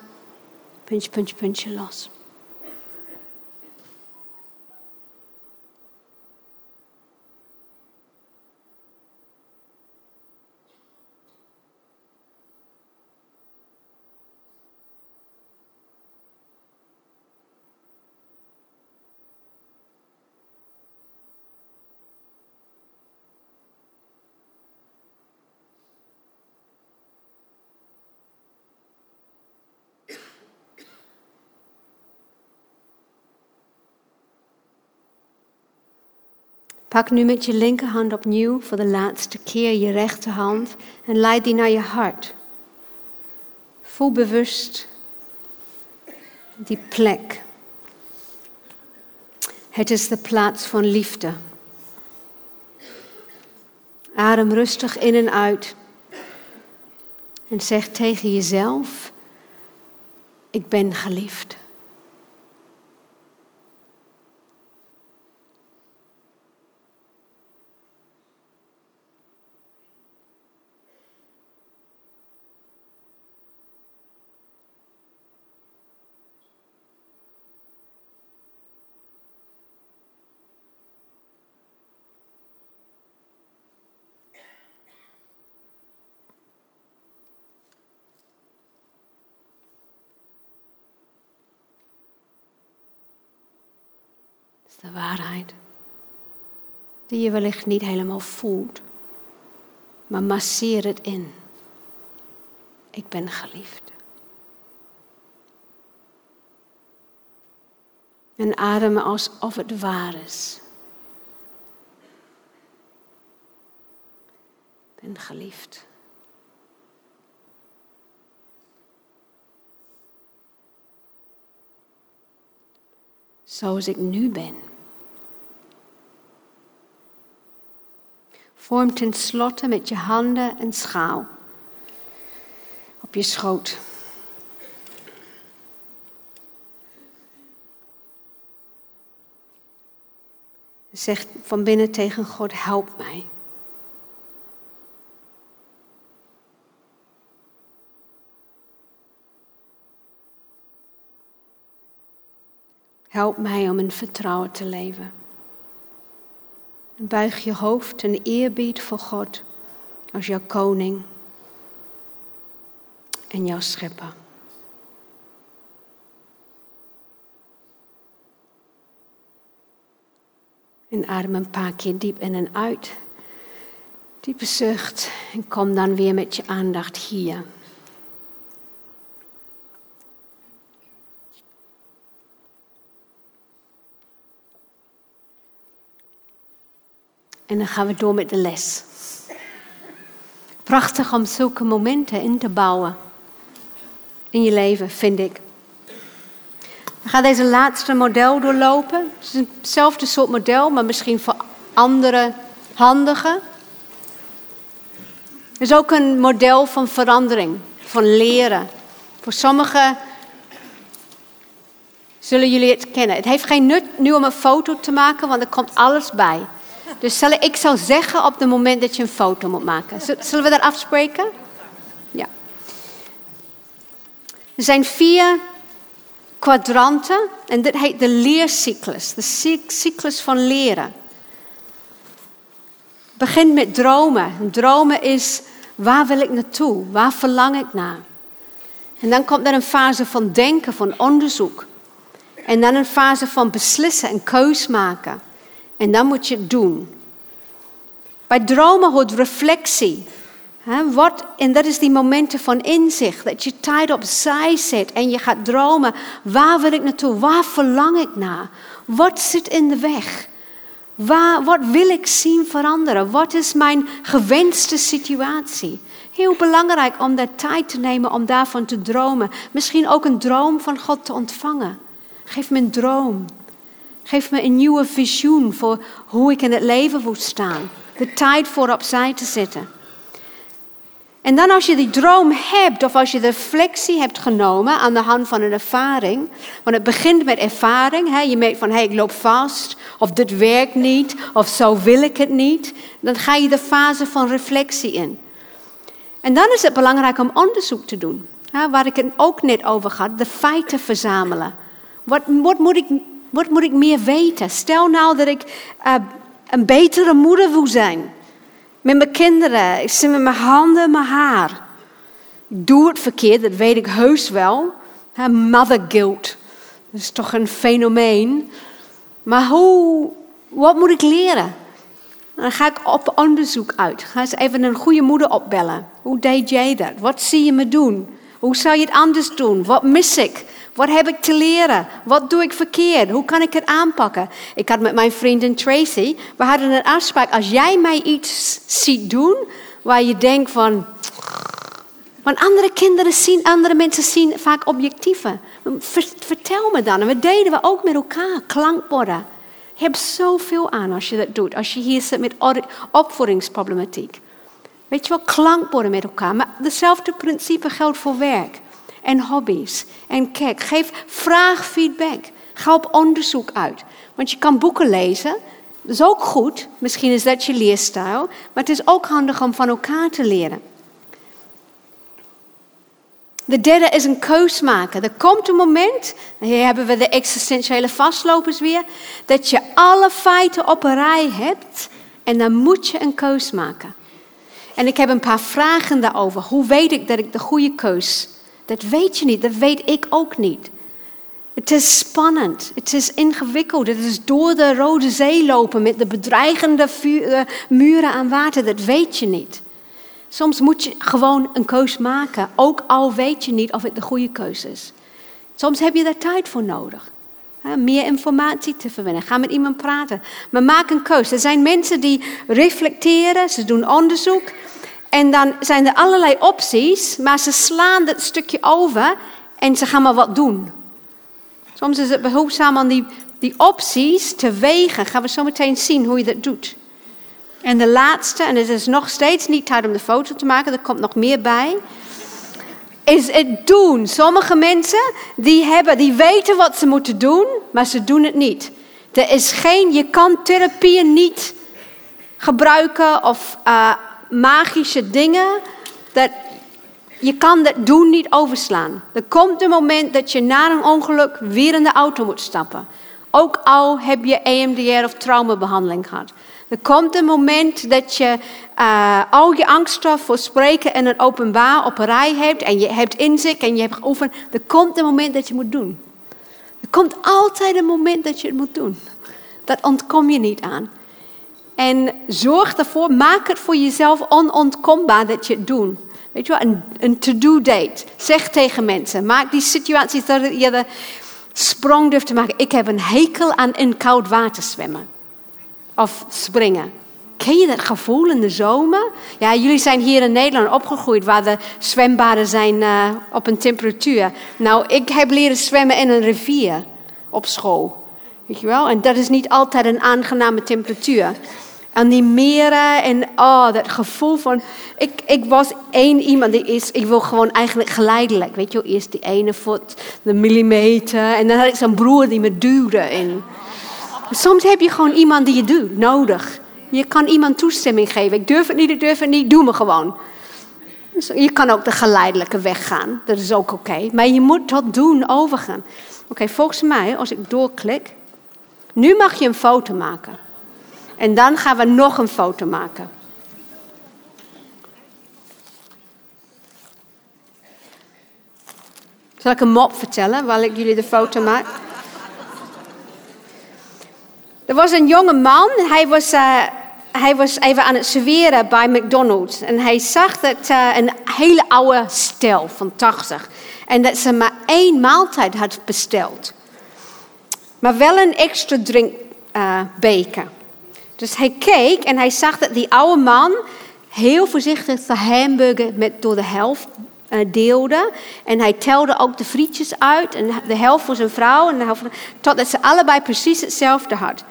puntje, puntje, puntje los. Pak nu met je linkerhand opnieuw voor de laatste keer je rechterhand en leid die naar je hart. Voel bewust die plek. Het is de plaats van liefde. Adem rustig in en uit. En zeg tegen jezelf: Ik ben geliefd. De waarheid. Die je wellicht niet helemaal voelt. Maar masseer het in. Ik ben geliefd. En ademen alsof het waar is. Ik ben geliefd. Zoals ik nu ben. Vorm tenslotte met je handen een schaal op je schoot. Zeg van binnen tegen God, help mij. Help mij om in vertrouwen te leven. En buig je hoofd en eerbied voor God als jouw koning en jouw schepper. En adem een paar keer diep in en uit. Diepe zucht en kom dan weer met je aandacht hier. En dan gaan we door met de les. Prachtig om zulke momenten in te bouwen in je leven, vind ik. We gaan deze laatste model doorlopen. Het is hetzelfde soort model, maar misschien voor andere handigen. Het is ook een model van verandering, van leren. Voor sommigen zullen jullie het kennen. Het heeft geen nut nu om een foto te maken, want er komt alles bij. Dus ik zal zeggen op het moment dat je een foto moet maken. Zullen we dat afspreken? Ja. Er zijn vier kwadranten en dit heet de leercyclus. De cyclus van leren. Begint met dromen. Dromen is waar wil ik naartoe? Waar verlang ik naar? En dan komt er een fase van denken, van onderzoek. En dan een fase van beslissen en keus maken. En dan moet je het doen. Bij dromen hoort reflectie. wat, en dat is die momenten van inzicht. Dat je tijd opzij zet en je gaat dromen. Waar wil ik naartoe? Waar verlang ik naar? Wat zit in de weg? Waar, wat wil ik zien veranderen? Wat is mijn gewenste situatie? Heel belangrijk om daar tijd te nemen om daarvan te dromen. Misschien ook een droom van God te ontvangen. Geef me een droom. Geef me een nieuwe visioen voor hoe ik in het leven moet staan. De tijd voor opzij te zetten. En dan als je die droom hebt, of als je de reflectie hebt genomen aan de hand van een ervaring. Want het begint met ervaring. Hè? Je merkt van, hé, hey, ik loop vast. Of dit werkt niet. Of zo wil ik het niet. Dan ga je de fase van reflectie in. En dan is het belangrijk om onderzoek te doen. Hè? Waar ik het ook net over had. De feiten verzamelen. Wat, wat moet ik wat moet ik meer weten? Stel nou dat ik uh, een betere moeder wil zijn. Met mijn kinderen. Ik zit met mijn handen en mijn haar. Ik doe het verkeerd, dat weet ik heus wel. Mother guilt. Dat is toch een fenomeen. Maar hoe, wat moet ik leren? Dan ga ik op onderzoek uit. Ga eens even een goede moeder opbellen. Hoe deed jij dat? Wat zie je me doen? Hoe zou je het anders doen? Wat mis ik? Wat heb ik te leren? Wat doe ik verkeerd? Hoe kan ik het aanpakken? Ik had met mijn vriendin Tracy, we hadden een afspraak. Als jij mij iets ziet doen waar je denkt van. Want andere kinderen zien, andere mensen zien vaak objectieven. Vertel me dan. En we deden we ook met elkaar, klankborden. Je hebt zoveel aan als je dat doet. Als je hier zit met opvoedingsproblematiek. Weet je wel, klankborden met elkaar. Maar hetzelfde principe geldt voor werk en hobby's. En kijk, geef, vraag feedback. Ga op onderzoek uit. Want je kan boeken lezen. Dat is ook goed. Misschien is dat je leerstijl. Maar het is ook handig om van elkaar te leren. De derde is een keus maken. Er komt een moment, hier hebben we de existentiële vastlopers weer, dat je alle feiten op een rij hebt en dan moet je een keus maken. En ik heb een paar vragen daarover. Hoe weet ik dat ik de goede keus dat weet je niet, dat weet ik ook niet. Het is spannend, het is ingewikkeld. Het is door de Rode Zee lopen met de bedreigende eh, muren aan water, dat weet je niet. Soms moet je gewoon een keus maken, ook al weet je niet of het de goede keuze is. Soms heb je daar tijd voor nodig. Meer informatie te verwinnen. Ga met iemand praten. Maar maak een keuze. Er zijn mensen die reflecteren, ze doen onderzoek. En dan zijn er allerlei opties, maar ze slaan dat stukje over en ze gaan maar wat doen. Soms is het behulpzaam om die, die opties te wegen. Gaan we zo meteen zien hoe je dat doet. En de laatste, en het is nog steeds niet tijd om de foto te maken, er komt nog meer bij. Is het doen. Sommige mensen die, hebben, die weten wat ze moeten doen, maar ze doen het niet. Er is geen, je kan therapieën niet gebruiken of uh, magische dingen. Dat je kan dat doen niet overslaan. Er komt een moment dat je na een ongeluk weer in de auto moet stappen. Ook al heb je EMDR of traumabehandeling gehad. Er komt een moment dat je uh, al je angsten voor spreken in het openbaar op een rij hebt. En je hebt inzicht en je hebt geoefend. Er komt een moment dat je moet doen. Er komt altijd een moment dat je het moet doen. Dat ontkom je niet aan. En zorg ervoor, maak het voor jezelf onontkombaar dat je het doet. Weet je wel, een, een to-do date. Zeg tegen mensen, maak die situaties dat je de sprong durft te maken. Ik heb een hekel aan in koud water zwemmen. Of springen. Ken je dat gevoel in de zomer? Ja, jullie zijn hier in Nederland opgegroeid waar de zwembaden zijn uh, op een temperatuur. Nou, ik heb leren zwemmen in een rivier op school. Weet je wel? En dat is niet altijd een aangename temperatuur. En die meren en oh, dat gevoel van... Ik, ik was één iemand die is... Ik wil gewoon eigenlijk geleidelijk. Weet je wel, eerst die ene voet, de millimeter. En dan had ik zo'n broer die me duwde. En soms heb je gewoon iemand die je duwt, nodig. Je kan iemand toestemming geven. Ik durf het niet, ik durf het niet, doe me gewoon. Dus je kan ook de geleidelijke weg gaan. Dat is ook oké. Maar je moet tot doen overgaan. Oké, volgens mij, als ik doorklik... Nu mag je een foto maken. En dan gaan we nog een foto maken. Zal ik een mop vertellen waar ik jullie de foto maak? Er was een jonge man, hij was, uh, hij was even aan het serveren bij McDonald's. En hij zag dat uh, een hele oude stel van 80. En dat ze maar één maaltijd had besteld. Maar wel een extra drinkbeker. Uh, dus hij keek en hij zag dat die oude man heel voorzichtig de hamburger met door de helft uh, deelde. En hij telde ook de frietjes uit. En de helft voor zijn vrouw. En de helft voor, totdat ze allebei precies hetzelfde had.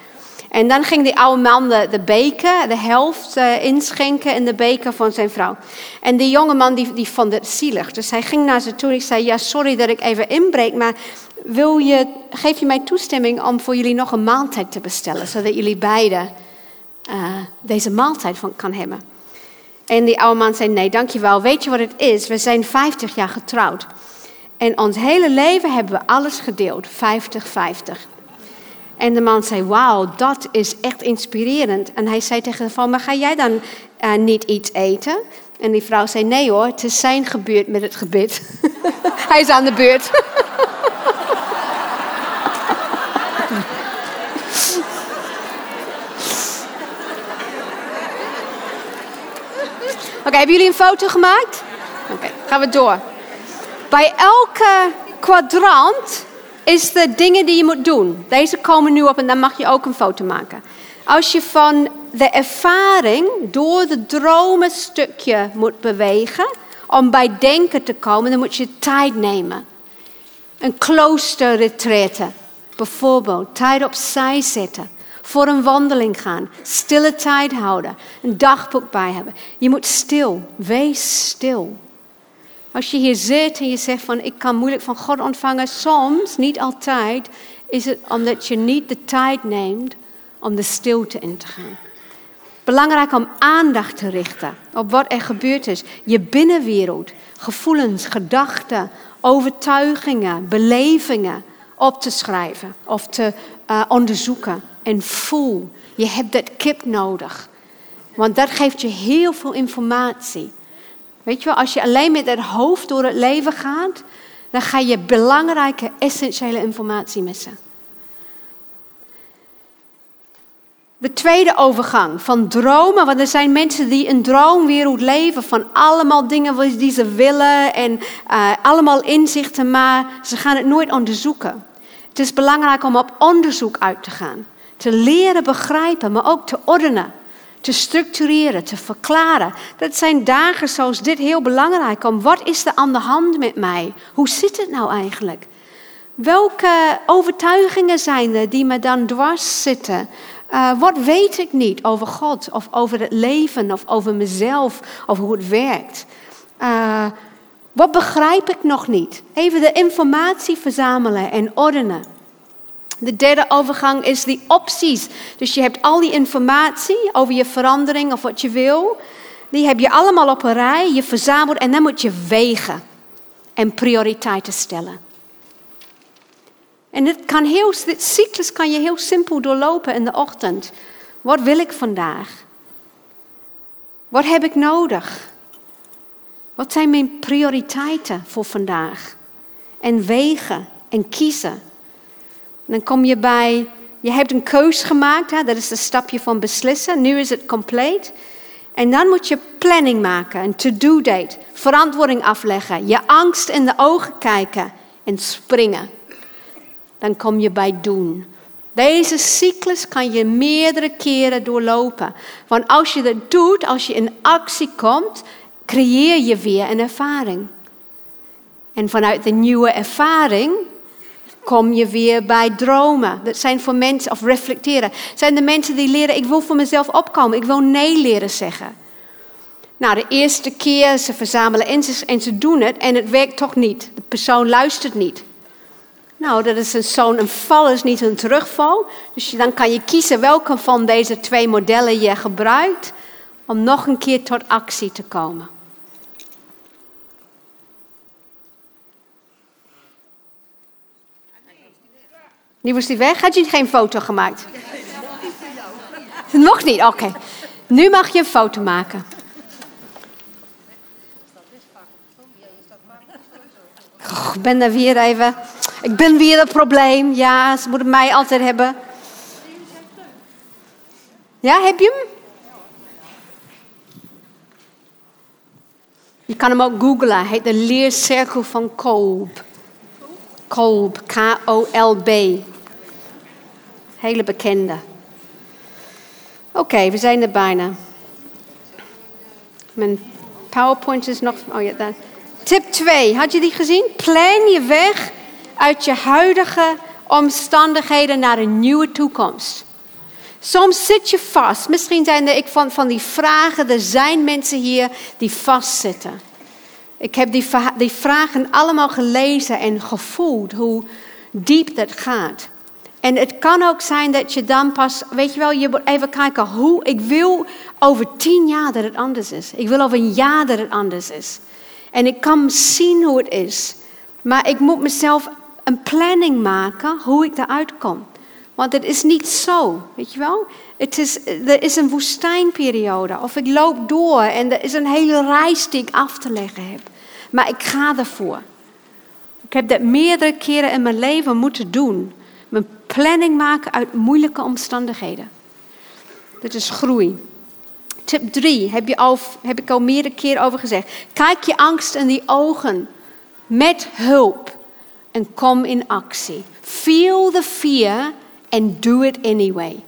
En dan ging die oude man de, de beker, de helft uh, inschenken in de beker van zijn vrouw. En die jonge man die, die vond het zielig. Dus hij ging naar ze toe en ik zei, ja sorry dat ik even inbreek, maar wil je, geef je mij toestemming om voor jullie nog een maaltijd te bestellen, zodat jullie beiden uh, deze maaltijd van kan hebben. En die oude man zei, nee, dankjewel. Weet je wat het is? We zijn 50 jaar getrouwd. En ons hele leven hebben we alles gedeeld, 50-50. En de man zei, wauw, dat is echt inspirerend. En hij zei tegen de vrouw, maar ga jij dan uh, niet iets eten? En die vrouw zei, nee hoor, het is zijn gebeurd met het gebed. hij is aan de beurt. Oké, hebben jullie een foto gemaakt? Oké, gaan we door. Bij elke kwadrant is de dingen die je moet doen. Deze komen nu op en dan mag je ook een foto maken. Als je van de ervaring door de dromen stukje moet bewegen om bij denken te komen, dan moet je tijd nemen. Een kloosterretraite, bijvoorbeeld, tijd opzij zetten voor een wandeling gaan, stille tijd houden, een dagboek bij hebben. Je moet stil, wees stil. Als je hier zit en je zegt van ik kan moeilijk van God ontvangen, soms, niet altijd, is het omdat je niet de tijd neemt om de stilte in te gaan. Belangrijk om aandacht te richten op wat er gebeurd is. Je binnenwereld, gevoelens, gedachten, overtuigingen, belevingen op te schrijven of te uh, onderzoeken en voel. Je hebt dat kip nodig. Want dat geeft je heel veel informatie. Weet je wel, als je alleen met het hoofd door het leven gaat, dan ga je belangrijke, essentiële informatie missen. De tweede overgang van dromen, want er zijn mensen die een droomwereld leven van allemaal dingen die ze willen en uh, allemaal inzichten, maar ze gaan het nooit onderzoeken. Het is belangrijk om op onderzoek uit te gaan. Te leren begrijpen, maar ook te ordenen. Te structureren, te verklaren. Dat zijn dagen zoals dit heel belangrijk. Om wat is er aan de hand met mij? Hoe zit het nou eigenlijk? Welke overtuigingen zijn er die me dan dwars zitten? Uh, wat weet ik niet over God of over het leven of over mezelf of hoe het werkt? Uh, wat begrijp ik nog niet? Even de informatie verzamelen en ordenen. De derde overgang is die opties. Dus je hebt al die informatie over je verandering of wat je wil. Die heb je allemaal op een rij, je verzamelt en dan moet je wegen en prioriteiten stellen. En dit, kan heel, dit cyclus kan je heel simpel doorlopen in de ochtend. Wat wil ik vandaag? Wat heb ik nodig? Wat zijn mijn prioriteiten voor vandaag? En wegen en kiezen. Dan kom je bij Je hebt een keus gemaakt, hè? dat is het stapje van beslissen. Nu is het compleet. En dan moet je planning maken, een to-do date, verantwoording afleggen, je angst in de ogen kijken en springen. Dan kom je bij doen. Deze cyclus kan je meerdere keren doorlopen. Want als je dat doet, als je in actie komt, creëer je weer een ervaring. En vanuit de nieuwe ervaring kom je weer bij dromen. Dat zijn voor mensen, of reflecteren. zijn de mensen die leren, ik wil voor mezelf opkomen. Ik wil nee leren zeggen. Nou, de eerste keer ze verzamelen en ze, en ze doen het en het werkt toch niet. De persoon luistert niet. Nou, dat is zo'n een val is niet een terugval. Dus dan kan je kiezen welke van deze twee modellen je gebruikt om nog een keer tot actie te komen. Nu was die weg. Had je geen foto gemaakt? Nog niet, oké. Nu mag je een foto maken. Ik ben daar weer even. Ik ben weer het probleem. Ja, ze moeten mij altijd hebben. Ja, heb je hem? Je kan hem ook googlen. Hij heet de leercirkel van Kolb. Kolb, K-O-L-B. Hele bekende. Oké, we zijn er bijna. Mijn PowerPoint is nog. Oh ja, daar. Tip 2, had je die gezien? Plan je weg uit je huidige omstandigheden naar een nieuwe toekomst. Soms zit je vast. Misschien zijn er ik van, van die vragen, er zijn mensen hier die vastzitten. Ik heb die, die vragen allemaal gelezen en gevoeld hoe diep dat gaat. En het kan ook zijn dat je dan pas, weet je wel, je moet even kijken hoe. Ik wil over tien jaar dat het anders is. Ik wil over een jaar dat het anders is. En ik kan zien hoe het is. Maar ik moet mezelf een planning maken hoe ik eruit kom. Want het is niet zo, weet je wel? Het is, er is een woestijnperiode. Of ik loop door en er is een hele reis die ik af te leggen heb. Maar ik ga ervoor. Ik heb dat meerdere keren in mijn leven moeten doen. Planning maken uit moeilijke omstandigheden. Dit is groei. Tip 3 heb, je al, heb ik al meerdere keren over gezegd. Kijk je angst in die ogen met hulp en kom in actie. Feel the fear and do it anyway.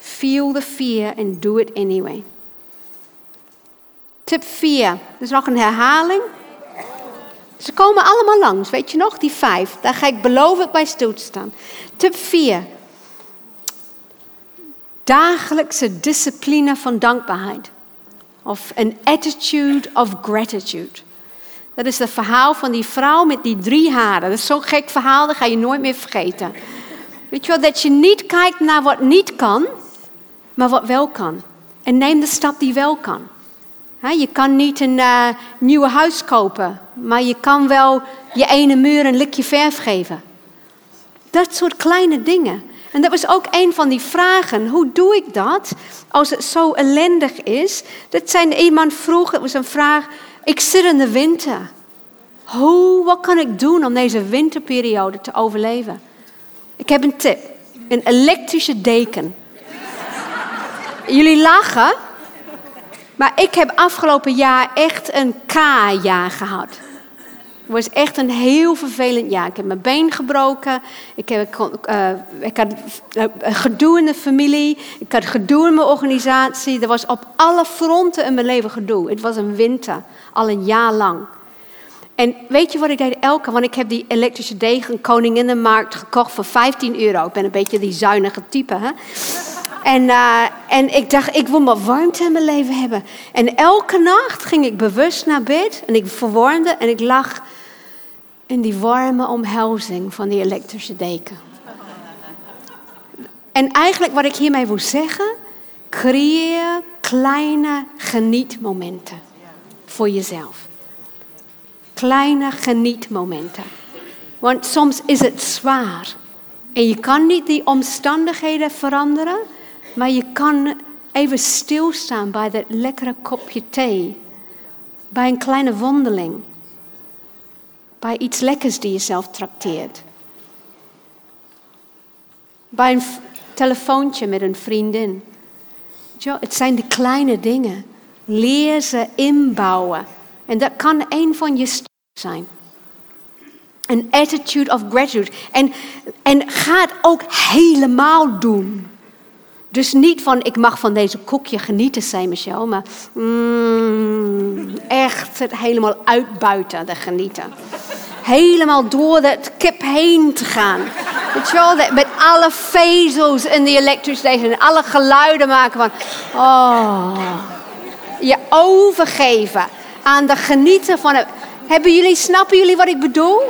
Feel the fear and do it anyway. Tip 4. Dat is nog een herhaling. Ze komen allemaal langs, weet je nog? Die vijf. Daar ga ik beloven bij stil te staan. Tip 4. Dagelijkse discipline van dankbaarheid. Of an attitude of gratitude. Dat is het verhaal van die vrouw met die drie haren. Dat is zo'n gek verhaal, dat ga je nooit meer vergeten. Weet je wel, dat je niet kijkt naar wat niet kan, maar wat wel kan. En neem de stap die wel kan. Je kan niet een uh, nieuwe huis kopen, maar je kan wel je ene muur een likje verf geven. Dat soort kleine dingen. En dat was ook een van die vragen. Hoe doe ik dat als het zo ellendig is? Dat zijn iemand vroeg, het was een vraag. Ik zit in de winter. Hoe, wat kan ik doen om deze winterperiode te overleven? Ik heb een tip. Een elektrische deken. Jullie lachen, maar ik heb afgelopen jaar echt een K-jaar gehad. Het was echt een heel vervelend jaar. Ik heb mijn been gebroken. Ik, heb, uh, ik had uh, gedoe in de familie. Ik had gedoe in mijn organisatie. Er was op alle fronten in mijn leven gedoe. Het was een winter, al een jaar lang. En weet je wat ik deed elke? Want ik heb die elektrische degen koning in de markt gekocht voor 15 euro. Ik ben een beetje die zuinige type. Hè? En, uh, en ik dacht, ik wil maar warmte in mijn leven hebben. En elke nacht ging ik bewust naar bed. En ik verwarmde en ik lag in die warme omhelzing van die elektrische deken. En eigenlijk wat ik hiermee wil zeggen, creëer kleine genietmomenten voor jezelf. Kleine genietmomenten. Want soms is het zwaar. En je kan niet die omstandigheden veranderen, maar je kan even stilstaan bij dat lekkere kopje thee. Bij een kleine wandeling bij iets lekkers die je zelf trakteert. Bij een telefoontje met een vriendin. Het zijn de kleine dingen. Leer ze inbouwen. En dat kan een van je sterkte zijn. Een attitude of gratitude. En, en ga het ook helemaal doen. Dus niet van ik mag van deze koekje genieten, zei Michel, maar mm, echt het helemaal uitbuiten, de genieten. Helemaal door het kip heen te gaan. Weet met alle vezels in de elektriciteit en alle geluiden maken van, oh, je overgeven aan de genieten van het. Hebben jullie, snappen jullie wat ik bedoel?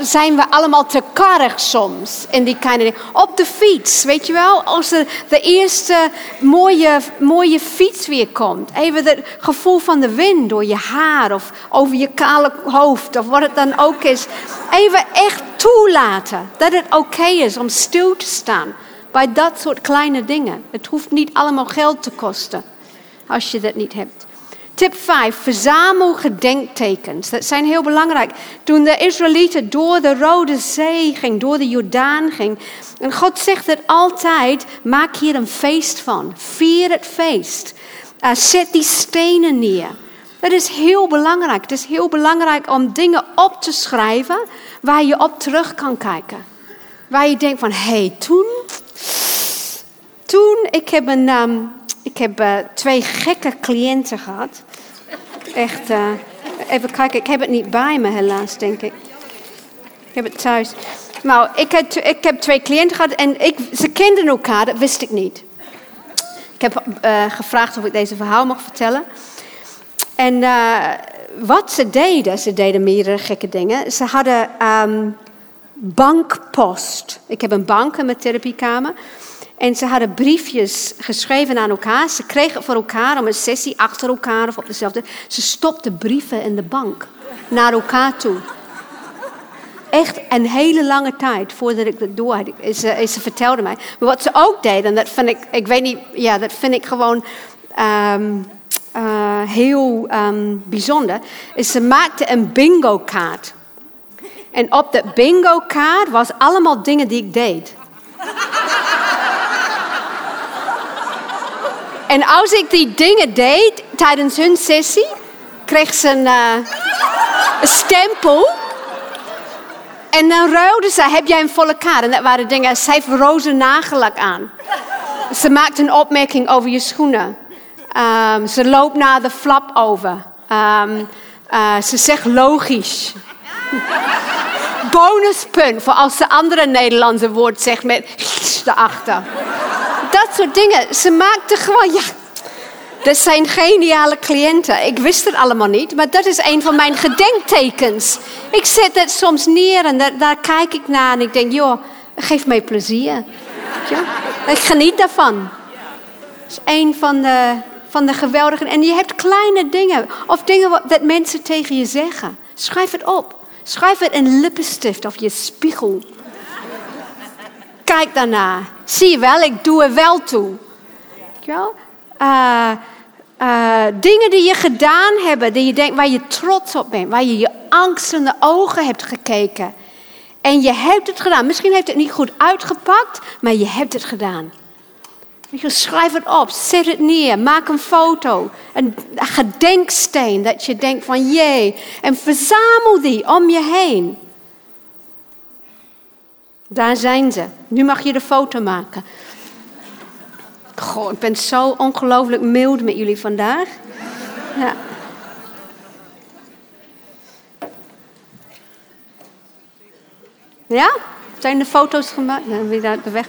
Zijn we allemaal te karrig soms in die kleine dingen. Op de fiets, weet je wel? Als er de eerste mooie, mooie fiets weer komt. Even het gevoel van de wind door je haar of over je kale hoofd of wat het dan ook is. Even echt toelaten dat het oké is om stil te staan bij dat soort kleine dingen. Het hoeft niet allemaal geld te kosten als je dat niet hebt. Tip 5, verzamel gedenktekens. Dat zijn heel belangrijk. Toen de Israëlieten door de Rode Zee ging, door de Jordaan ging. En God zegt het altijd, maak hier een feest van. Vier het feest. Uh, zet die stenen neer. Dat is heel belangrijk. Het is heel belangrijk om dingen op te schrijven waar je op terug kan kijken. Waar je denkt van, hé, hey, toen... Toen, ik heb een... Um, ik heb uh, twee gekke cliënten gehad. Echt, uh, even kijken, ik heb het niet bij me helaas, denk ik. Ik heb het thuis. Nou, ik heb, ik heb twee cliënten gehad en ik, ze kenden elkaar, dat wist ik niet. Ik heb uh, gevraagd of ik deze verhaal mag vertellen. En uh, wat ze deden, ze deden meerdere gekke dingen. Ze hadden um, bankpost. Ik heb een bank in mijn therapiekamer. En ze hadden briefjes geschreven aan elkaar. Ze kregen voor elkaar om een sessie achter elkaar of op dezelfde. Ze stopten brieven in de bank naar elkaar toe. Echt een hele lange tijd voordat ik dat door had. Ze, ze vertelde mij. Maar wat ze ook deden, dat vind ik, ik weet niet, ja, dat vind ik gewoon um, uh, heel um, bijzonder. Is ze maakte een bingo kaart. En op dat bingo kaart was allemaal dingen die ik deed. En als ik die dingen deed tijdens hun sessie, kreeg ze een, een stempel. En dan ruilde ze, heb jij een volle kaart? En dat waren dingen, ze heeft roze nagellak aan. Ze maakt een opmerking over je schoenen. Um, ze loopt naar de flap over. Um, uh, ze zegt logisch. Bonuspunt voor als ze andere Nederlandse woord zegt met erachter dat soort dingen. Ze maakten gewoon, ja, dat zijn geniale cliënten. Ik wist het allemaal niet, maar dat is een van mijn gedenktekens. Ik zet het soms neer en daar, daar kijk ik naar en ik denk, joh, geef mij plezier. Ik geniet daarvan. Dat is een van de, van de geweldige... En je hebt kleine dingen of dingen dat mensen tegen je zeggen. Schrijf het op. Schrijf het in lippenstift of je spiegel. Kijk daarna. Zie je wel, ik doe er wel toe. Ja? Uh, uh, dingen die je gedaan hebt, die je denkt, waar je trots op bent, waar je je angstende ogen hebt gekeken. En je hebt het gedaan. Misschien heeft het niet goed uitgepakt, maar je hebt het gedaan. Schrijf het op, zet het neer, maak een foto. Een gedenksteen dat je denkt van jee. En verzamel die om je heen. Daar zijn ze. Nu mag je de foto maken. Goh, ik ben zo ongelooflijk mild met jullie vandaag. Ja. Ja? Zijn de foto's gemaakt? Dan weer daar de weg.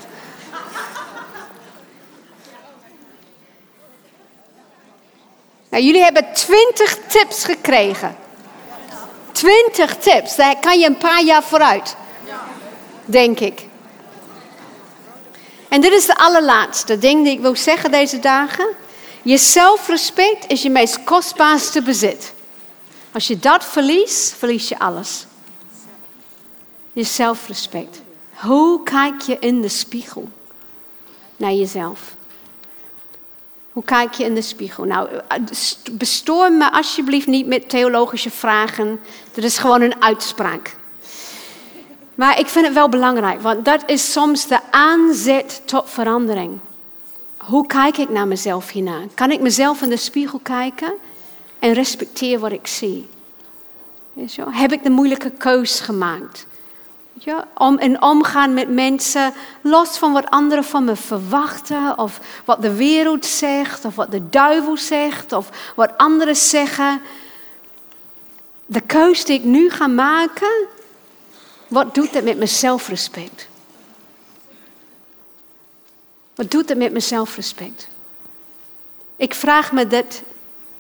Nou, jullie hebben twintig tips gekregen. Twintig tips. Daar kan je een paar jaar vooruit denk ik. En dit is de allerlaatste ding die ik wil zeggen deze dagen. Je zelfrespect is je meest kostbaarste bezit. Als je dat verliest, verlies je alles. Je zelfrespect. Hoe kijk je in de spiegel naar jezelf? Hoe kijk je in de spiegel? Nou, bestoor me alsjeblieft niet met theologische vragen. Dat is gewoon een uitspraak. Maar ik vind het wel belangrijk, want dat is soms de aanzet tot verandering. Hoe kijk ik naar mezelf hierna? Kan ik mezelf in de spiegel kijken en respecteer wat ik zie? Heb ik de moeilijke keus gemaakt? Ja, om in omgaan met mensen, los van wat anderen van me verwachten, of wat de wereld zegt, of wat de duivel zegt, of wat anderen zeggen. De keus die ik nu ga maken, wat doet het met mijn zelfrespect? Wat doet het met mijn zelfrespect? Ik vraag me dit,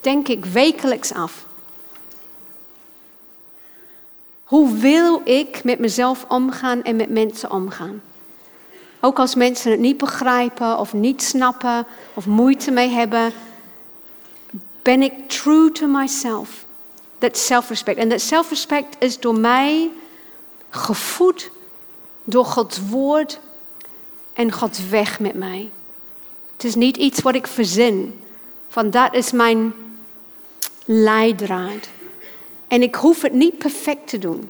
denk ik, wekelijks af. Hoe wil ik met mezelf omgaan en met mensen omgaan? Ook als mensen het niet begrijpen of niet snappen of moeite mee hebben, ben ik true to myself. Dat self-respect. En dat self-respect is door mij gevoed door Gods woord en Gods weg met mij. Het is niet iets wat ik verzin, van dat is mijn leidraad. En ik hoef het niet perfect te doen.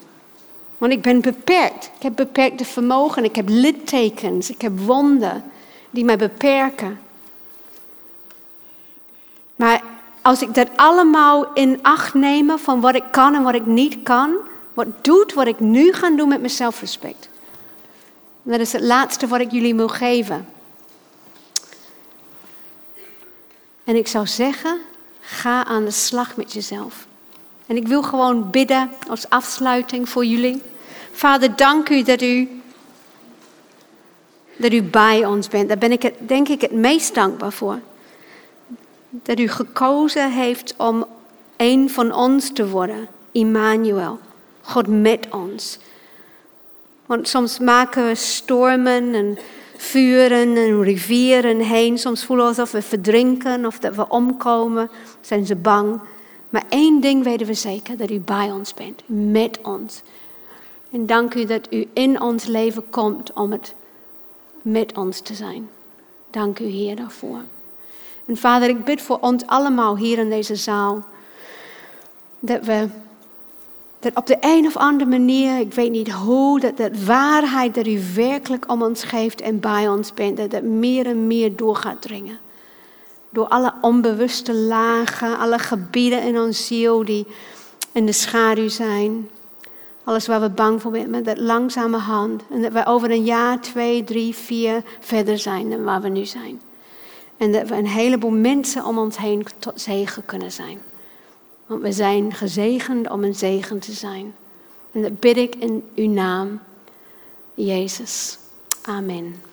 Want ik ben beperkt. Ik heb beperkte vermogen. Ik heb littekens. Ik heb wonden die mij beperken. Maar als ik dat allemaal in acht neem van wat ik kan en wat ik niet kan, wat doet wat ik nu ga doen met mijn zelfrespect. Dat is het laatste wat ik jullie wil geven. En ik zou zeggen, ga aan de slag met jezelf. En ik wil gewoon bidden als afsluiting voor jullie. Vader, dank u dat u, dat u bij ons bent. Daar ben ik het, denk ik het meest dankbaar voor. Dat u gekozen heeft om een van ons te worden, Immanuel. God met ons. Want soms maken we stormen en vuren en rivieren heen. Soms voelen we alsof we verdrinken of dat we omkomen. Zijn ze bang. Maar één ding weten we zeker, dat u bij ons bent, met ons. En dank u dat u in ons leven komt om het met ons te zijn. Dank u Heer daarvoor. En Vader, ik bid voor ons allemaal hier in deze zaal. Dat we dat op de een of andere manier, ik weet niet hoe, dat de waarheid dat u werkelijk om ons geeft en bij ons bent, dat het meer en meer door gaat dringen. Door alle onbewuste lagen, alle gebieden in ons ziel die in de schaduw zijn. Alles waar we bang voor zijn, met dat langzame hand. En dat we over een jaar, twee, drie, vier verder zijn dan waar we nu zijn. En dat we een heleboel mensen om ons heen tot zegen kunnen zijn. Want we zijn gezegend om een zegen te zijn. En dat bid ik in uw naam, Jezus. Amen.